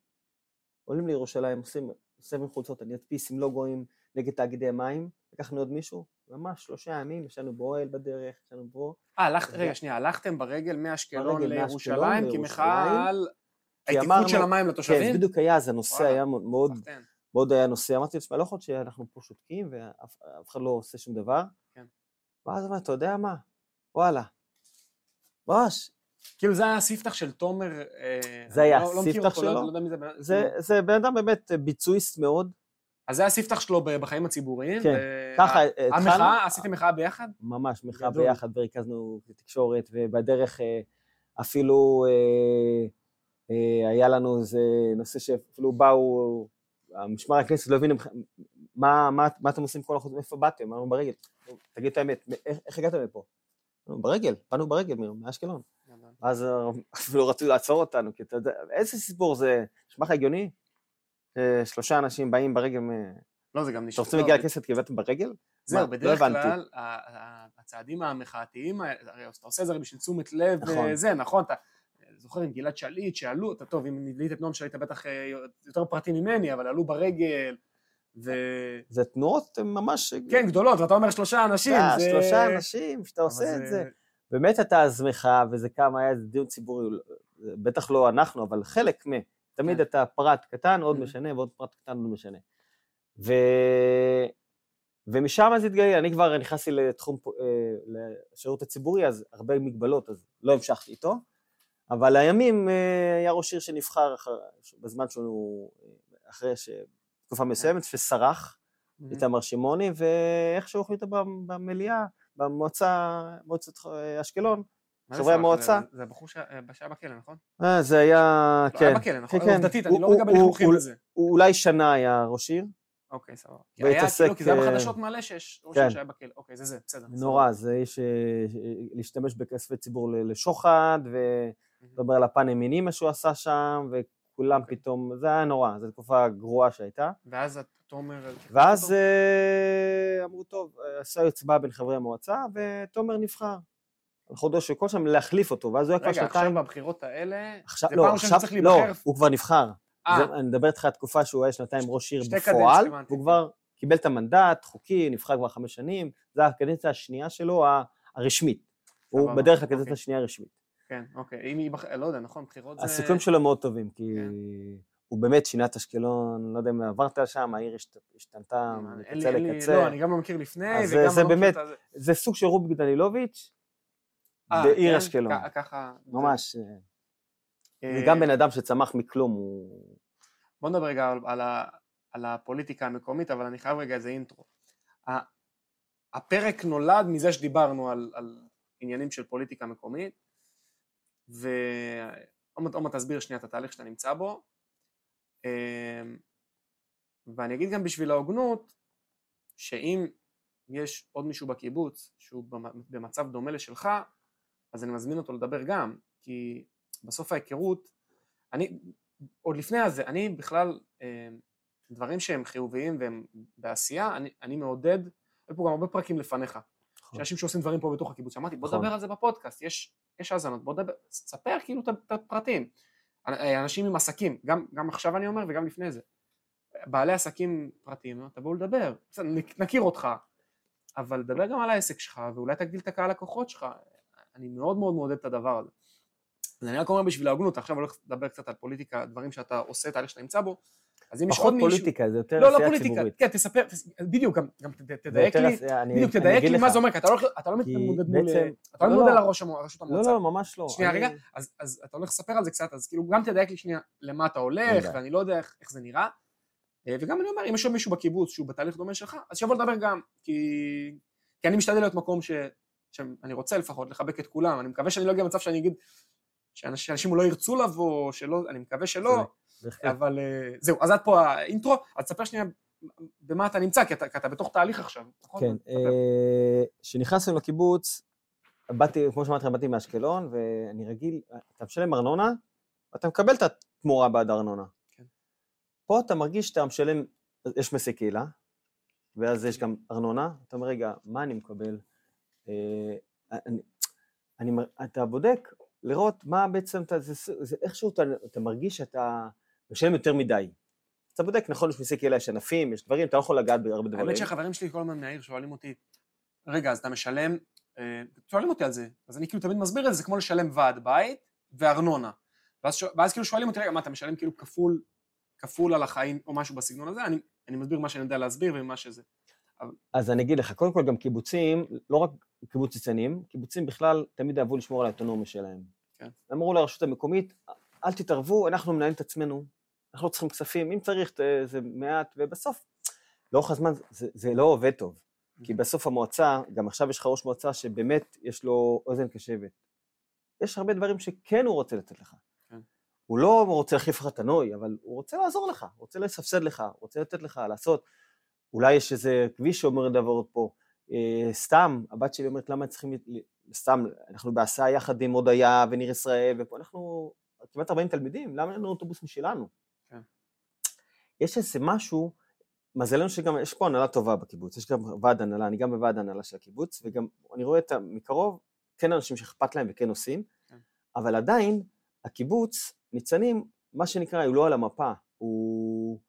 עולים לירושלים, עושים סבב חולצות, אני אדפיס עם לוגוים נגד תאגידי המים, לקחנו עוד מישהו, ממש שלושה ימים, ישנו באוהל בדרך, ישנו פה, אה, הלכת, זה- רגע, שנייה, הלכתם ברגל מאשקלון לירושלים? כמחאה לירושלים, על כי ההתייקרות אמרנו- של המים כן, לתושבים? זה בדיוק היה, אז הנושא וואלה. היה מאוד- מאוד, היה נושא, אמרתי לעצמי, לא יכול להיות שאנחנו פה שותקים ואף אף אחד לא עושה שום דבר. כן. ואז אמרתי, אתה יודע מה, וואלה, ממש, כאילו זה היה הספתח של תומר, אה, זה היה לא- לא הספתח לא- שלו? לא יודע מי זה, זה, זה בן אדם באמת ביצועיסט מאוד, אז זה הספתח שלו בחיים הציבוריים. כן, ו- ככה התחלנו, המחאה, עשיתם מחאה ביחד? ממש מחאה גדול. ביחד וריכזנו תקשורת, ובדרך אה, אפילו אה, אה, היה לנו איזה נושא שאפילו באו, המשמר הכנסת לא הבינו מה, מה, מה אתם עושים כל החוץ, מאיפה באתם? אמרנו ברגל. תגיד את האמת, איך, הגעתם לפה? ברגל, באנו ברגל מאשקלון. אז אה, <laughs> אפילו רצו לעצור אותנו, כי אתה יודע, איזה סיפור זה, נשמע לך הגיוני? אה, שלושה אנשים באים ברגל, מ- לא, זה גם נשמע... רוצים לא, להגיע לכנסת כי הבאתם ברגל? זהו? בדרך לא. כלל, הצעדים המחאתיים, האלה, הרי אתה עושה את זה הרי בשביל תשומת לב, נכון. וזה, נכון? אתה זוכר עם גלעד שליט שעלו, אתה טוב, אם נדלית את נועם שליט, אתה בטח אה, יותר פרטי ממני, אבל עלו ברגל, ו... זה תנועות ממש... כן, גדולות, ואתה אומר שלושה אנשים, אה, זה... שלושה אנשים שאתה עושה את זה. באמת אתה עצמך, וזה כמה, היה איזה דיון ציבורי, בטח לא אנחנו, אבל חלק מ... תמיד כן. אתה פרט קטן, עוד Mhm. משנה, ועוד פרט קטן, עוד משנה. ו... ומשם אז התגלה, אני כבר נכנסתי לתחום, אה, לשירות הציבורי, אז הרבה מגבלות, אז לא המשכתי איתו, אבל לימים אה, היה ראש עיר שנבחר אחר, בזמן שהוא, אה, אחרי תקופה מסוימת, שסרח, Mm-hmm. איתמר שמעוני, ואיכשהו החליטו במליאה, במועצה, מועצת אשקלון, חברי? המועצה. זה- הבחור שהיה בכלא, נכון? אה, זה היה, לא, כן, היה בכלא, נכון? כן, כן. עובדתית, אני לא מקבל הוא- לזה. הוא אולי שנה היה ראש עיר, אוקיי, סבבה. כי כאילו, זה היה אה, בחדשות מלא שיש ראש כן. עיר שהיה בכלא. אוקיי, זה זה, בסדר. נורא, זה איש, אה, להשתמש בכספי ציבור לשוחד, ולדבר על הפן הימיני מה שהוא עשה שם, וכולם אוקיי. פתאום, זה היה נורא, זו תקופה גרועה שהייתה. ואז אתה אומר... ואז אה, אמרו, טוב, אה, עשו הצבעה בין חברי המועצה, ותומר נבחר. חודו של כל שם להחליף אותו, ואז הוא היה כבר רגע, עכשיו שנתיים. בבחירות האלה... עכשיו, זה לא, פעם ראשונה שצריך לא, להיבחר? הוא כבר נבחר. אה, זה- אני מדבר איתך על תקופה שהוא היה שנתיים ראש עיר בפועל. והוא כבר קיבל את המנדט, חוקי, נבחר כבר חמש שנים, זו הקדנציה השנייה שלו, הרשמית. הוא בדרך לקדנציה אוקיי. השנייה הרשמית. כן, אוקיי. אם ייבחר... לא יודע, נכון, בחירות זה... הסיכויים שלו מאוד טובים, כי כן. הוא באמת שינה את אשקלון, לא יודע אם עברת שם, העיר השת- השתנתה לי- מקצה לקצה. לא, אני גם לא מכיר לפני, וגם זה לא מכיר באמת- את הזה. זה סוג של רוביק דנילוביץ' אה, בעיר כן? אשקלון. ככה... ממש. אה, וגם בן אדם שצמח מכלום, הוא... בוא נדבר רגע על, על, על הפוליטיקה המקומית, אבל אני חייב רגע איזה אינטרו. הפרק נולד מזה שדיברנו על, על עניינים של פוליטיקה מקומית, ועומר עומר, תסביר שנייה את התהליך שאתה נמצא בו, אמ, ואני אגיד גם בשביל ההוגנות, שאם יש עוד מישהו בקיבוץ שהוא במ- במצב דומה לשלך, אז אני מזמין אותו לדבר גם, כי בסוף ההיכרות, אני, עוד לפני הזה, אני בכלל, אה, דברים שהם חיוביים והם בעשייה, אני, אני מעודד, היו פה גם הרבה פרקים לפניך, נכון. שאנשים שעושים דברים פה בתוך הקיבוץ, אמרתי בוא נכון. נדבר על זה בפודקאסט, יש, יש האזנות, בוא נדבר, ספר כאילו את הפרטים. אה, אנשים עם עסקים, גם, גם עכשיו אני אומר וגם לפני זה, בעלי עסקים פרטיים, תבואו לדבר, נכיר אותך, אבל דבר גם על העסק שלך, ואולי תגדיל את הקהל לקוחות שלך, אני מאוד מאוד מעודד את הדבר הזה. אז אני רק אומר בשביל ההוגנות, עכשיו הולך לדבר קצת על פוליטיקה, דברים שאתה עושה, תהליך שאתה נמצא בו, אז אם יש פחות עוד מישהו... פוליטיקה, זה יותר לא, לא עשייה פוליטיקה, ציבורית. כן, תספר, תס- בדיוק, גם, גם תדייק לי, עשייה- אני- בדיוק, תדייק לי מה. זה אומר, כי אתה לא אתה לא מתמודד מול... אתה לא לא, מתמודד לא. על ראש המוע- ראשות לא, המועצה. לא, ממש לא. שנייה, אני- רגע, אז, אז אתה הולך לספר על זה קצת, אז כאילו גם תדייק לי שנייה למה אתה הולך. ואני לא יודע איך, איך זה נראה. אה, וגם אני אומר, אם יש עוד מישהו בקיבוץ שהוא בתהליך דומה שלך, אז שיבוא לדבר גם, כי, כי אני משתדל להיות מקום ש, שאני רוצה לפחות לחבק את כולם, אני מקווה שאני לא אגיע למצב שאני אגיד שאנשים לא ירצו לבוא, שלא, אני מקווה שלא. אבל אה, זהו, אז עד פה האינטרו, אז תספר שנייה במה אתה נמצא, כי אתה, כי אתה בתוך תהליך עכשיו, נכון? כן, תספר. כשנכנסנו לקיבוץ, באתי, כמו שאמרתי, באתי מאשקלון, ואני רגיל, אתה משלם ארנונה, אתה מקבל את התמורה בעד הארנונה. כן. פה אתה מרגיש שאתה משלם, יש מסי קהילה, ואז יש גם ארנונה, אתה אומר, רגע, מה אני מקבל? אה, אני, אני, אתה בודק לראות מה בעצם, אתה, זה, זה איכשהו אתה, אתה מרגיש שאתה משלם יותר מדי. אתה בודק, נכון, יש מסי קהילה, יש ענפים, יש דברים, אתה לא יכול לגעת בהרבה דברים. האמת שהחברים שלי כל הזמן מהעיר שואלים אותי, רגע, אז אתה משלם, אה, שואלים אותי על זה, אז אני כאילו תמיד מסביר את זה, זה כמו לשלם ועד בית וארנונה. ואז, ואז כאילו שואלים אותי, רגע, מה, אתה משלם כאילו כפול, כפול על החיים או משהו בסגנון הזה? אני, אני מסביר מה שאני יודע להסביר ומה שזה. אז אני אגיד לך, קודם כל גם קיבוצים, לא רק קיבוץ ניצנים, קיבוצים בכלל תמיד אהבו לשמור על האוטונומיה שלהם. כן. אמרו לרשות המקומית, אל תתערבו, אנחנו מנהלים את עצמנו, אנחנו לא צריכים כספים, אם צריך ת- זה מעט, ובסוף, לאורך הזמן זה, זה לא עובד טוב. כי בסוף המועצה, גם עכשיו יש לך ראש מועצה שבאמת יש לו אוזן קשבת. יש הרבה דברים שכן הוא רוצה לתת לך. כן. הוא לא רוצה להחליף לך את הנוי, אבל הוא רוצה לעזור לך, הוא רוצה לסבסד לך, הוא רוצה לתת לך, לעשות. אולי יש איזה כביש שאומר לעבור פה. אה, סתם, הבת שלי אומרת, למה צריכים, סתם, אנחנו בהסעה יחד עם הודיה וניר ישראל, ופה אנחנו כמעט 40 תלמידים, למה אין לנו אוטובוס משלנו? כן. יש איזה משהו, מזלנו שגם, יש פה הנהלה טובה בקיבוץ, יש גם ועד הנהלה, אני גם בוועד הנהלה של הקיבוץ, וגם אני רואה את מקרוב, כן אנשים שאכפת להם וכן עושים, כן. אבל עדיין, הקיבוץ, ניצנים, מה שנקרא, הוא לא על המפה, הוא,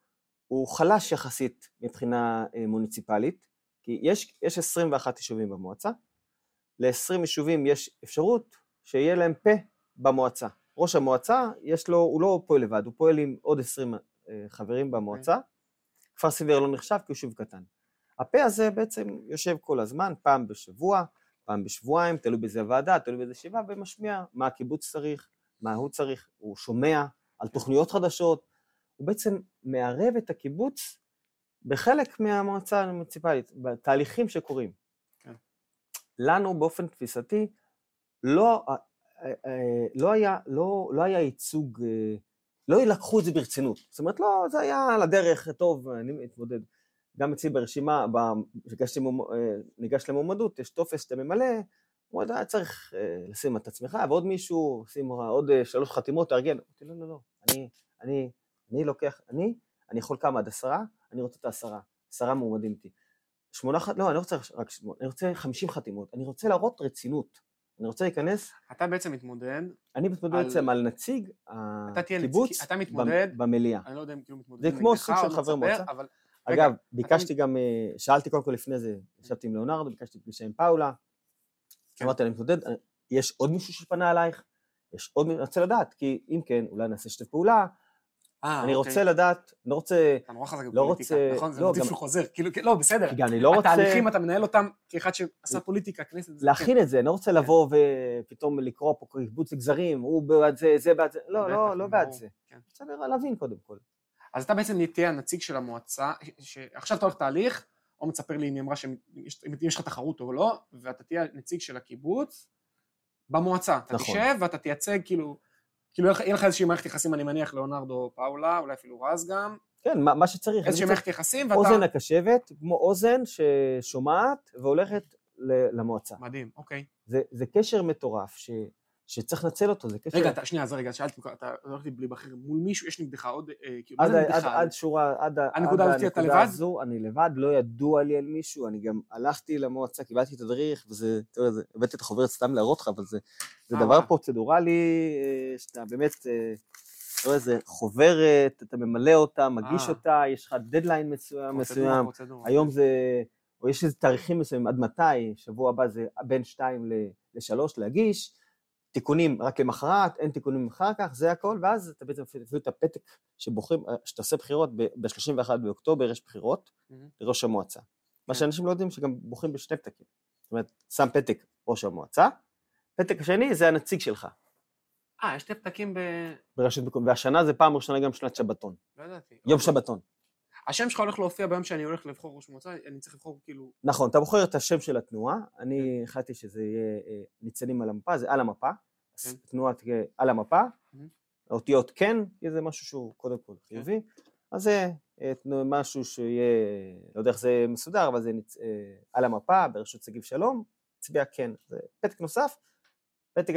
הוא חלש יחסית מבחינה אה, מוניציפלית, כי יש, יש 21 יישובים במועצה, ל-20 יישובים יש אפשרות שיהיה להם פה במועצה. ראש המועצה, יש לו, הוא לא פועל לבד, הוא פועל עם עוד 20 אה, חברים במועצה. כפר סיביר לא נחשב כי הוא יישוב קטן. הפה הזה בעצם יושב כל הזמן, פעם בשבוע, פעם בשבועיים, תלוי באיזה ועדה, תלוי באיזה שבעה, ומשמיע מה הקיבוץ צריך, מה הוא צריך, הוא שומע על תוכניות חדשות, הוא בעצם מערב את הקיבוץ בחלק מהמועצה המוניציפלית, בתהליכים שקורים. כן. לנו באופן תפיסתי לא, לא, היה, לא, לא היה ייצוג, אה, לא לקחו את זה ברצינות. זאת אומרת, לא, זה היה על הדרך, טוב, אני מתמודד. גם אצלי ברשימה, כשניגש למועמדות, יש טופס שאתה ממלא, הוא היה צריך לשים את עצמך ועוד מישהו, שים עוד שלוש חתימות, תארגן. אמרתי, לא, לא, לא, אני, אני, אני לוקח, אני, אני יכול כמה עד עשרה, אני רוצה את העשרה, עשרה מועמדים איתי. שמונה חתימות, לא, אני לא רוצה רק שמונה, אני רוצה חמישים חתימות, אני רוצה להראות רצינות. אני רוצה להיכנס... אתה בעצם מתמודד... אני מתמודד בעצם על נציג הקיבוץ אתה מתמודד... במליאה. אני לא יודע אם כאילו מתמודד זה כמו סוג של חבר מועצה. אבל... אגב, ביקשתי גם, אה, שאלתי קודם כל לפני זה, ישבתי עם ליאונרדו, ביקשתי פגישה עם פאולה, כן. אמרתי, אני מתמודד, יש עוד מישהו שפנה אלייך? יש עוד מישהו, אני רוצה לדעת, כי אם כן, אולי נעשה שיתוף פעולה, אה, אני רוצה לדעת, לא רוצה... אתה נורא חזק לא בפוליטיקה, רוצה- נכון? זה לא, מוטיב גם- שהוא חוזר. כאילו, לא, בסדר. כי אני לא רוצה התהליכים, אתה מנהל אותם כאחד שעשה פוליטיקה, כנסת. זה- כן. להכין את זה, אני לא רוצה לבוא ופתאום לקרוא פה קיבוץ לגזרים, הוא בעד זה, זה בעד זה, לא, לא, לא בעד זה. כן. רוצה להבין קודם כל. אז אתה בעצם תהיה הנציג של המועצה, שעכשיו אתה הולך תהליך, או מספר לי אם היא אמרה שאם יש- אם יש לך תחרות או לא, ואתה תהיה נציג של הקיבוץ במועצה. אתה נכון. תשב ואתה תייצג כאילו, כאילו יהיה לך- איזושהי מערכת יחסים, אני מניח, ליאונרדו או פאולה, אולי אפילו רז גם, כן, מה, מה שצריך. איזושהי מערכת יחסים, ואתה... אוזן הקשבת, כמו אוזן ששומעת והולכת למועצה. מדהים, אוקיי. זה, זה קשר מטורף ש, שצריך לנצל אותו, זה קשר... רגע, אתה- שנייה, אז רגע, שאלתי, אתה הולך להיבחר מול מישהו, יש נגדך עוד, אה, כאילו, מה זה נגדך? עד שורה, עד, הנקודה? הזו, אני לבד, לא ידוע לי על מישהו, אני גם הלכתי למועצה, קיבלתי את הדריך, וזה, אתה יודע, הבאתי את החוברת סתם להראות לך, אבל זה, זה אה, דבר וואו. פרוצדורלי, אה, שאתה באמת, אתה רואה, זה חוברת, אתה ממלא אותה, מגיש. אותה, יש לך דדליין מסוים, מסוים. היום זה, או יש איזה תאריכים מסוימים, עד מתי, שבוע הבא זה בין שתיים לשלוש להגיש, תיקונים רק למחרת, אין תיקונים אחר כך, זה הכל, ואז אתה בעצם אפילו את הפתק שבוחרים, שאתה עושה בחירות, ב-31 באוקטובר יש בחירות. לראש המועצה. מה כן. שאנשים לא יודעים שגם בוחרים בשני פתקים. זאת אומרת, שם פתק ראש המועצה, פתק השני זה הנציג שלך אה, יש שתי פתקים ב... ברשות מקומית, והשנה זה פעם ראשונה גם שנת שבתון, לא ידעתי. יום שבתון. השם שלך הולך להופיע ביום שאני הולך לבחור ראש מועצה, אני צריך לבחור כאילו... נכון, אתה בוחר את השם של התנועה, אני החלטתי שזה יהיה אה, ניצנים על המפה, זה על המפה, כן. התנועה תהיה על המפה. האותיות כן, כי זה משהו שהוא קודם כל חיובי, אז זה אה, משהו שיהיה, לא יודע איך זה מסודר, אבל זה אה, על המפה, בראשות שגיב שלום, הצביע כן, זה פתק נוסף, פתק,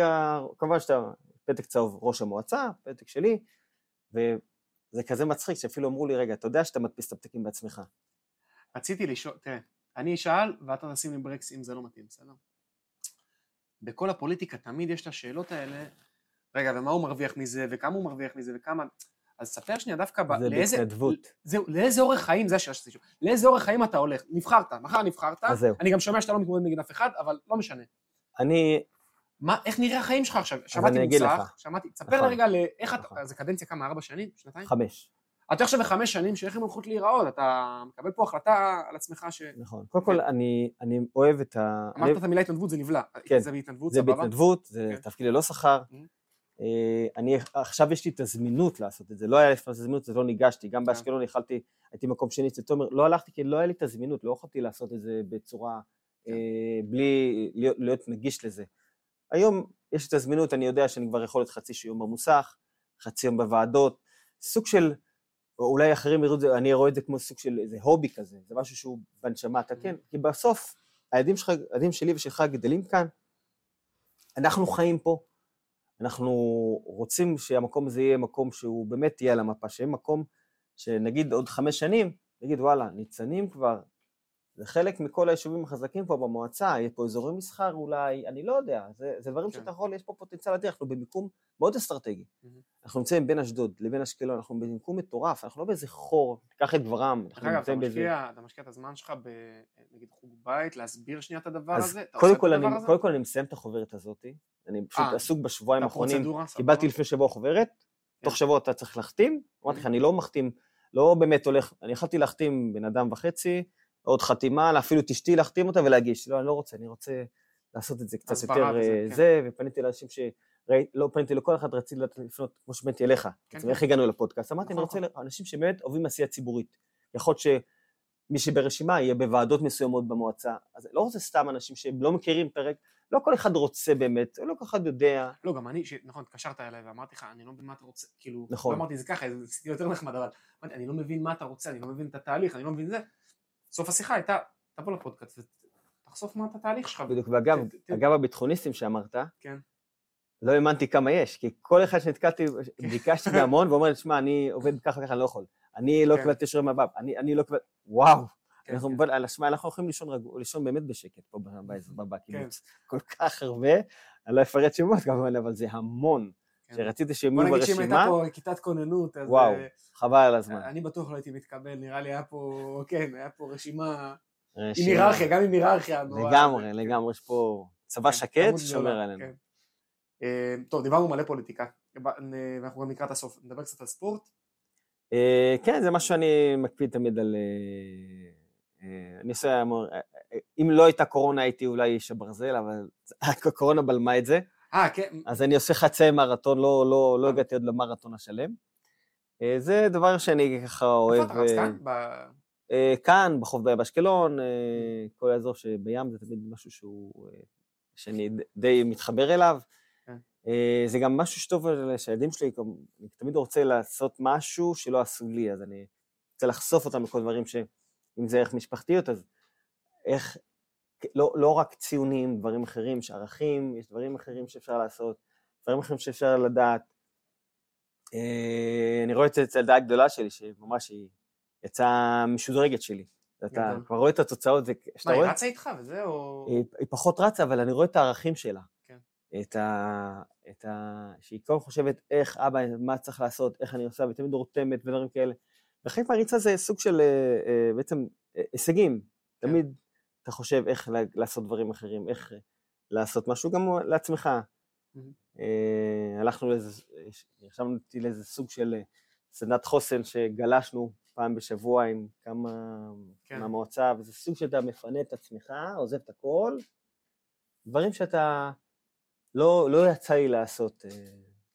כמובן שאתה, פתק צהוב ראש המועצה, פתק שלי, וזה כזה מצחיק שאפילו אמרו לי, רגע, אתה יודע שאתה מדפיס את הפתקים בעצמך. רציתי לשאול, תראה, אני אשאל ואתה תשים לי ברקס אם זה לא מתאים, בסדר? בכל הפוליטיקה תמיד יש את השאלות האלה, רגע, ומה הוא מרוויח מזה, וכמה הוא מרוויח מזה, וכמה... אז ספר שנייה דווקא, ב... זה לאיזה... בהתנדבות. זהו, לאיזה אורח חיים, זה השאלה שרציתי לשאול, לאיזה אורח חיים אתה הולך? נבחרת, מחר נבחרת, אז זהו. אני גם שומע שאתה לא מתמודד נגד אף אחד, אבל לא משנה. אני, מה, איך נראה החיים שלך עכשיו? שמעתי לך. שמעתי, תספר נכון. רגע לאיך אתה, נכון. זה קדנציה כמה, ארבע שנים? שנתיים? חמש. אתה עכשיו בחמש שנים שאיך הן הולכות להיראות, אתה מקבל פה החלטה על עצמך ש... נכון. קודם כל, אני, אני אוהב את ה... אמרת את המילה התנדבות, זה נבלע. כן. זה בהתנדבות, זה סבבה? בהתנדבות, זה כן. תפקיד ללא שכר. Mhm. אה, אני, עכשיו יש לי את הזמינות לעשות את זה, לא היה לי זה הזמינות, אז לא ניגשתי, גם כן. באשקלון יכלתי, הייתי מקום שני אצל תומר, לא הלכתי כי לא היה לי את הזמינות, לא יכולתי לעשות את זה בצורה, כן. אה, בלי להיות נגיש לזה. היום יש את הזמינות, אני יודע שאני כבר יכול להיות חצי יום במוסך, חצי יום בוועדות, סוג של, או אולי אחרים יראו את זה, אני רואה את זה כמו סוג של איזה הובי כזה, זה משהו שהוא בנשמה, אתה כן, כי בסוף הילדים שלך, הילדים שלי ושלך גדלים כאן, אנחנו חיים פה, אנחנו רוצים שהמקום הזה יהיה מקום שהוא באמת יהיה על המפה, שיהיה מקום שנגיד עוד חמש שנים, נגיד וואלה, ניצנים כבר, זה חלק מכל היישובים החזקים פה במועצה, יהיה פה אזורי מסחר אולי, אני לא יודע, זה, זה דברים כן. שאתה יכול, יש פה פוטנציאל אדיר, אנחנו במיקום מאוד אסטרטגי. מהמם. אנחנו נמצאים בין אשדוד לבין אשקלון, אנחנו במיקום מטורף, אנחנו לא באיזה חור, קח את גברם, אנחנו אגב, אתה נמצאים באיזה... משקיע, אתה משקיע את הזמן שלך ב... נגיד חוג בית, להסביר שנייה את הדבר אז הזה? אתה קודם כל, אני, הזה? קודם כל אני מסיים את החוברת הזאת, אני פשוט אה, עסוק בשבועיים האחרונים? קיבלתי לפני שבוע חוברת, תוך כן. שבוע אתה צריך להחתים, אמרתי לך. אני לא מחתים, לא באמת הולך, אני יכלתי להחתים בן אדם וחצי, עוד חתימה, אפילו את אשתי להחתים אותה ולהגיש. לא, אני לא רוצה, אני רוצה לעשות את זה קצת יותר וזה, אה, כן. זה, ופניתי לאנשים ש... ראי- לא פניתי לכל אחד, רציתי לפנות, כמו שפניתי אליך. כן, בעצם, איך הגענו לפודקאסט? אמרתי, אני נכון, רוצה אנשים שבאמת אוהבים עשייה ציבורית. יכול להיות שמי שברשימה יהיה בוועדות מסוימות במועצה. אז לא רוצה סתם אנשים שהם לא מכירים פרק, לא כל אחד רוצה באמת, לא כל אחד יודע. לא, גם אני, ש- נכון, התקשרת אליי ואמרתי לך, אני לא מבין מה אתה רוצה, כאילו, נכון. לא אמרתי זה ככה, זה יותר נחמד, אבל אני לא מבין מה אתה רוצה, אני לא מבין את התהליך, אני לא מבין זה. סוף השיחה הייתה, תבוא לפודקאסט ותחשוף מה את התהליך שלך. בדיוק, ואגב, ת- אגב הביטחוניסטים שאמרת, כן. לא האמנתי כמה יש, כי כל אחד שנתקלתי, כן. ביקשתי בהמון, ואומר שמע, אני עובד ככה וככה, אני לא יכול. אני לא כן. קיבלתי שיעורי מב"ב, אני אני לא קיבלתי, וואו. כן, אנחנו השמע, אנחנו יכולים לישון רגוע- לישון באמת בשקט פה בקיבוץ. כל כך הרבה, אני לא אפרט שמות כמובן, אבל זה המון. כן. שרציתי שהם בוא יהיו נגיד שאם הייתה ברשימה, פה כיתת כוננות, אז... וואו, אה, חבל על הזמן. אני בטוח לא הייתי מתקבל, נראה לי היה פה, כן, היה פה רשימה עם רשימה. היררכיה, גם עם היררכיה. לגמרי, לגמרי, יש פה צבא כן, שקט ששומר עלינו. כן. אה, טוב, דיברנו מלא פוליטיקה, ואנחנו גם לקראת הסוף, נדבר קצת על ספורט. אה, כן, זה משהו שאני מקפיד תמיד על... אני עושה אם לא הייתה קורונה הייתי אולי איש הברזל, אבל <laughs> הקורונה בלמה את זה. אה, כן, אז אני עושה חצי מרתון, לא, לא, לא הגעתי עוד למרתון השלם. אה, זה דבר שאני ככה איפה אוהב. אתה רץ אה, כאן? ב- אה, כאן, בחוף באשקלון, אה, כל האזור שבים זה תמיד משהו שהוא, אה, שאני די מתחבר אליו. כן. אה, זה גם משהו שטוב שהילדים שלי, אני תמיד רוצה לעשות משהו שלא עשו לי, אז אני רוצה לחשוף אותם לכל דברים ש... אם זה ערך משפחתיות, אז איך, לא, לא רק ציונים, דברים אחרים, יש ערכים, יש דברים אחרים שאפשר לעשות, דברים אחרים שאפשר לדעת. אה, אני רואה את זה אצל הילדה הגדולה שלי, שממש היא יצאה משודרגת שלי. אתה. כבר רואה את התוצאות, מה, היא רצה איתך וזה, או... היא, פחות רצה, אבל אני רואה את הערכים שלה. כן. את ה... את ה... שהיא כל הזמן חושבת איך אבא, מה צריך לעשות, איך אני עושה, ותמיד רותמת ודברים כאלה. וחלק מהריצה זה סוג של אה, אה, בעצם הישגים. כן. תמיד אתה חושב איך לעשות דברים אחרים, איך אה, לעשות משהו גם לעצמך. אה, הלכנו לאיזה, נרשמנו אותי לאיזה סוג של אה, סדנת חוסן שגלשנו פעם בשבוע עם כמה כן. מהמועצה, וזה סוג שאתה מפנה את עצמך, עוזב את הכל, דברים שאתה, לא, לא יצא לי לעשות. אה,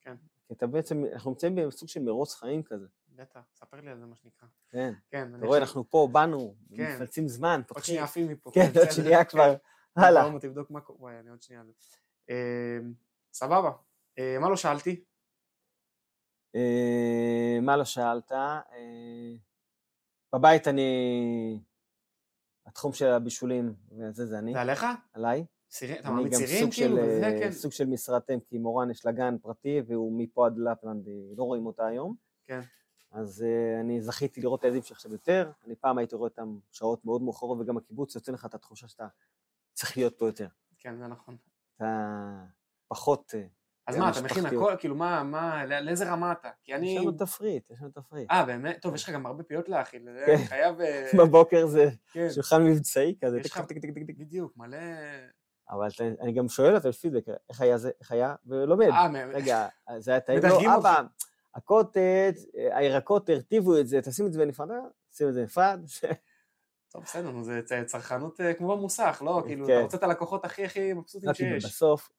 כן. כי אתה בעצם, אנחנו נמצאים בסוג של מרוץ חיים כזה. בטח, ספר לי על זה מה שנקרא. כן. כן, אתה רואה, אנחנו פה, באנו, כן. מפלצים זמן, עוד פותחים. שנייה עפים מפה. כן, עוד בסדר. שנייה כבר, כן. הלאה. שלמה, תבדוק מה קורה, וואי, אני עוד שנייה. זה. אה, סבבה. אה, מה לא שאלתי? אה, מה לא שאלת? אה, בבית אני... התחום של הבישולים, וזה זה אני, זה עליך? עליי. צירים? אתה אני מעמיד גם צירים כאילו? אה, כן. סוג של משרת אם, כי מורן יש לה גן פרטי, והוא מפה עד לפלנד, לא רואים אותה היום. כן. אז uh, אני זכיתי לראות את הילדים שלי עכשיו יותר, אני פעם הייתי רואה אותם שעות מאוד מאוחרות, וגם הקיבוץ יוצא לך את התחושה שאתה צריך להיות פה יותר. כן, זה נכון. אתה פחות... אה, אז כן, מה, אתה מכין. הכל? כאילו, מה, מה, לא- לאיזה רמה אתה? כי יש אני... לנו תפריט, יש לנו תפריט. אה, באמת? טוב, יש לך גם הרבה פיות להאכיל. זה כן. אני חייב... אה, <laughs> בבוקר זה כן, שולחן מבצעי כזה, יש לך- טיק טיק טיק טיק. בדיוק, מלא... אבל אני גם שואל אותם פידבק, איך היה זה, איך היה, ולומד. אה, רגע, זה היה טעים? לא. אבא, הקוטג', אה, הירקות הרטיבו את זה, תשים את זה בנפרד, אה, שים את זה בנפרד. <laughs> טוב, בסדר, זה צרכנות אה, כמו במוסך, לא? כאילו, כן. אתה רוצה את הלקוחות הכי הכי מבסוטים לא, כי שיש. בסוף,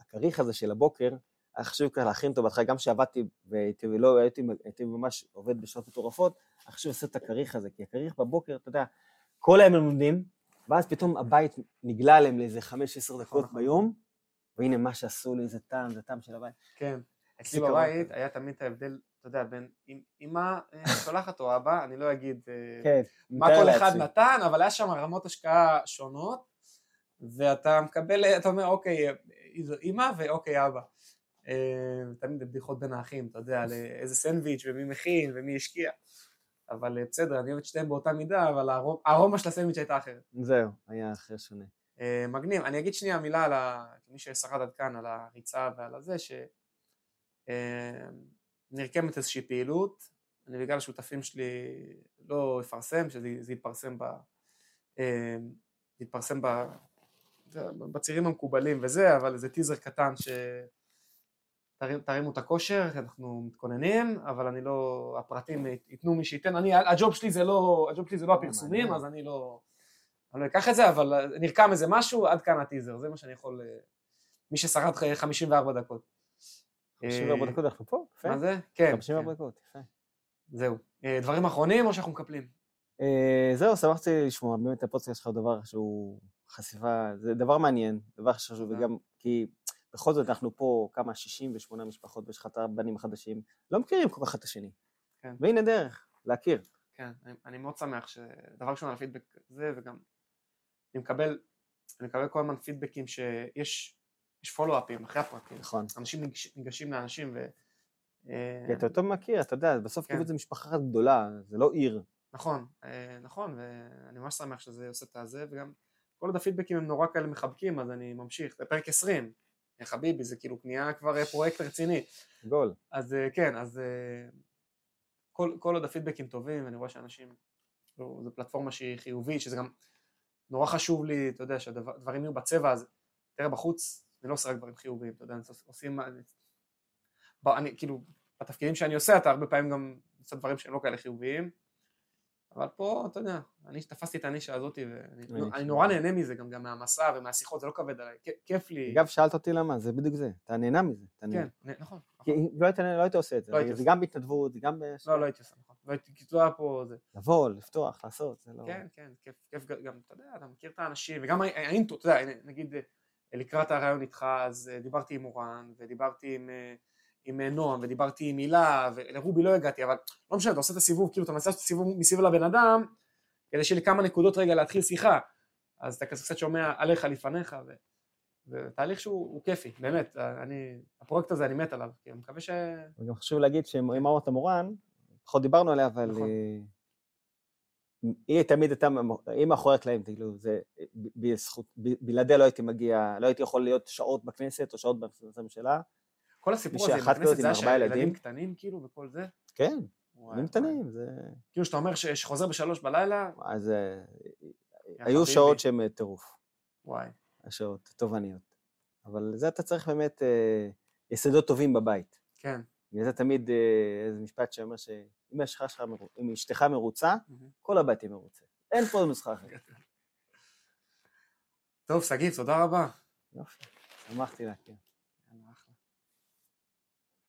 הכריך הזה של הבוקר, היה חשוב ככה להכין אותו בהתחלה, גם כשעבדתי והייתי ולא הייתי, הייתי ממש עובד בשעות מטורפות, היה חשוב לעשות את הכריך הזה, כי הכריך בבוקר, אתה יודע, כל היום הם לומדים, ואז פתאום הבית נגלה עליהם לאיזה 5-10 דקות נכון. ביום, והנה מה שעשו לי, זה טעם, זה טעם של הבית. כן. אצלי בבית. היה תמיד את ההבדל, אתה יודע, בין אם אמא אה, שולחת או אבא, אני לא אגיד אה, כן, מה כל אחד. נתן, אבל היה שם רמות השקעה שונות, ואתה מקבל, אתה אומר, אוקיי, זו אימא ואוקיי אבא. אה, תמיד בדיחות בין האחים, אתה יודע, על איזה סנדוויץ' ומי מכין ומי השקיע. אבל אה, בסדר, אני אוהב את שתיהם באותה מידה, אבל הארומה של הסנדוויץ' הייתה אחרת. זהו, היה אחר שונה. אה, מגניב. אני אגיד שנייה מילה על. מי ששרד עד כאן, על הריצה ועל הזה, ש... אה, נרקמת איזושהי פעילות, אני בגלל השותפים שלי לא אפרסם, שזה זה יתפרסם ב... אה, יתפרסם ב... בצירים המקובלים וזה, אבל זה טיזר קטן ש... תרימו את הכושר, אנחנו מתכוננים, אבל אני לא, הפרטים ייתנו מי שייתן, אני, הג'וב שלי זה לא, הג'וב שלי זה לא הפרסומים, מעניין. אז אני לא, אני לא אקח את זה, אבל נרקם איזה משהו, עד כאן הטיזר, זה מה שאני יכול, אה, מי ששרד ח- 54 דקות. 54 אה, דקות אנחנו פה? יפה. מה זה? כן, 54 כן, דקות, יפה. זהו. אה, דברים אחרונים או שאנחנו מקפלים? אה, זהו, שמחתי לשמוע, באמת הפודקאסט שלך הוא דבר שהוא חשיפה, זה דבר מעניין, דבר חשוב, תודה. וגם כי בכל זאת אנחנו פה כמה 68 משפחות, ויש לך את הבנים החדשים, לא מכירים כל כך את השני. כן. והנה דרך, להכיר. כן, אני, אני מאוד שמח שדבר ראשון על הפידבק זה, וגם אני מקבל, אני מקבל כל הזמן פידבקים שיש יש פולו-אפים אחרי הפרקים. נכון. אנשים ניגש, ניגשים לאנשים ו... אה, כי אתה יותר מכיר, אתה יודע, בסוף כן. קיבוץ זה משפחה אחת גדולה, זה לא עיר. נכון, אה, נכון, ואני ממש שמח שזה עושה את הזה, וגם כל עוד הפידבקים הם נורא כאלה מחבקים, אז אני ממשיך. זה פרק 20. אה, חביבי, זה כאילו נהיה כבר אה, פרויקט רציני. גול. אז כן, אז כל, כל עוד הפידבקים טובים, ואני רואה שאנשים, לא, זו פלטפורמה שהיא חיובית, שזה גם נורא חשוב לי, אתה יודע, שהדברים יהיו בצבע הזה. תראה, בחוץ, אני לא עושה רק דברים חיוביים, אתה יודע, עושים, אני, אני כאילו, בתפקידים שאני עושה, אתה הרבה פעמים גם עושה דברים שהם לא כאלה חיוביים, אבל פה, אתה יודע, אני תפסתי את הנישה הזאת, ואני אני- אני נורא נהנה מזה, גם, גם מהמסע ומהשיחות, זה לא כבד עליי, כיף לי. אגב, שאלת אותי למה, זה בדיוק זה, אתה נהנה מזה. אתה נהנה. כן, נ- נכון. כי נכון. לא היית נהנה, לא היית עושה את זה. לא זה. גם בהתנדבות, זה גם... בש- לא, לא הייתי עושה, נכון. לא הייתי, כי לא היה פה זה. לבוא, לפתוח, לעשות, זה לא... כן, כן, כיף, כיף גם, אתה יודע, אתה מכיר את האנשים, וגם הא- האינטו, אתה יודע, נגיד אה, לקראת הרעיון איתך, אז אה, דיברתי עם מורן, ודיברתי עם, אה, עם אה, נועם, ודיברתי עם הילה, ולרובי לא הגעתי, אבל לא משנה, אתה עושה את הסיבוב, כאילו אתה מנסה לעשות סיבוב מסביב לבן אדם, כדי שיהיה לי כמה נקודות רגע להתחיל שיחה, אז אתה קצת שומע עליך לפניך, ו... ותהליך שהוא הוא כיפי, באמת, אני, הפרויקט הזה אני מת עליו, כי אני מקווה ש... וגם חשוב להגיד שאם אמרת מורן, פחות דיברנו עליה, אבל נכון. היא תמיד הייתה, היא מאחורי הקלעים, כאילו, זה, בזכות, בלעדיה לא הייתי מגיע, לא הייתי יכול להיות שעות בכנסת או שעות במשרדי הממשלה. כל הסיפור הזה עם הכנסת זה היה שהילדים ילדים. קטנים כאילו וכל זה. כן, ילדים. קטנים, זה... כאילו שאתה אומר ש- שחוזר בשלוש בלילה, אז היו. שעות שהן אה, טירוף, וואי, השעות תובעניות. אבל זה אתה צריך באמת אה, יסודות טובים בבית. כן. בגלל זה תמיד אה, איזה משפט שאומר שאם אשתך שלך אם אשתך מרוצה, כל הבית יהיה מרוצה. אין פה נוסחה אחרת. טוב, שגיב, תודה רבה. יופי, שמחתי להכיר.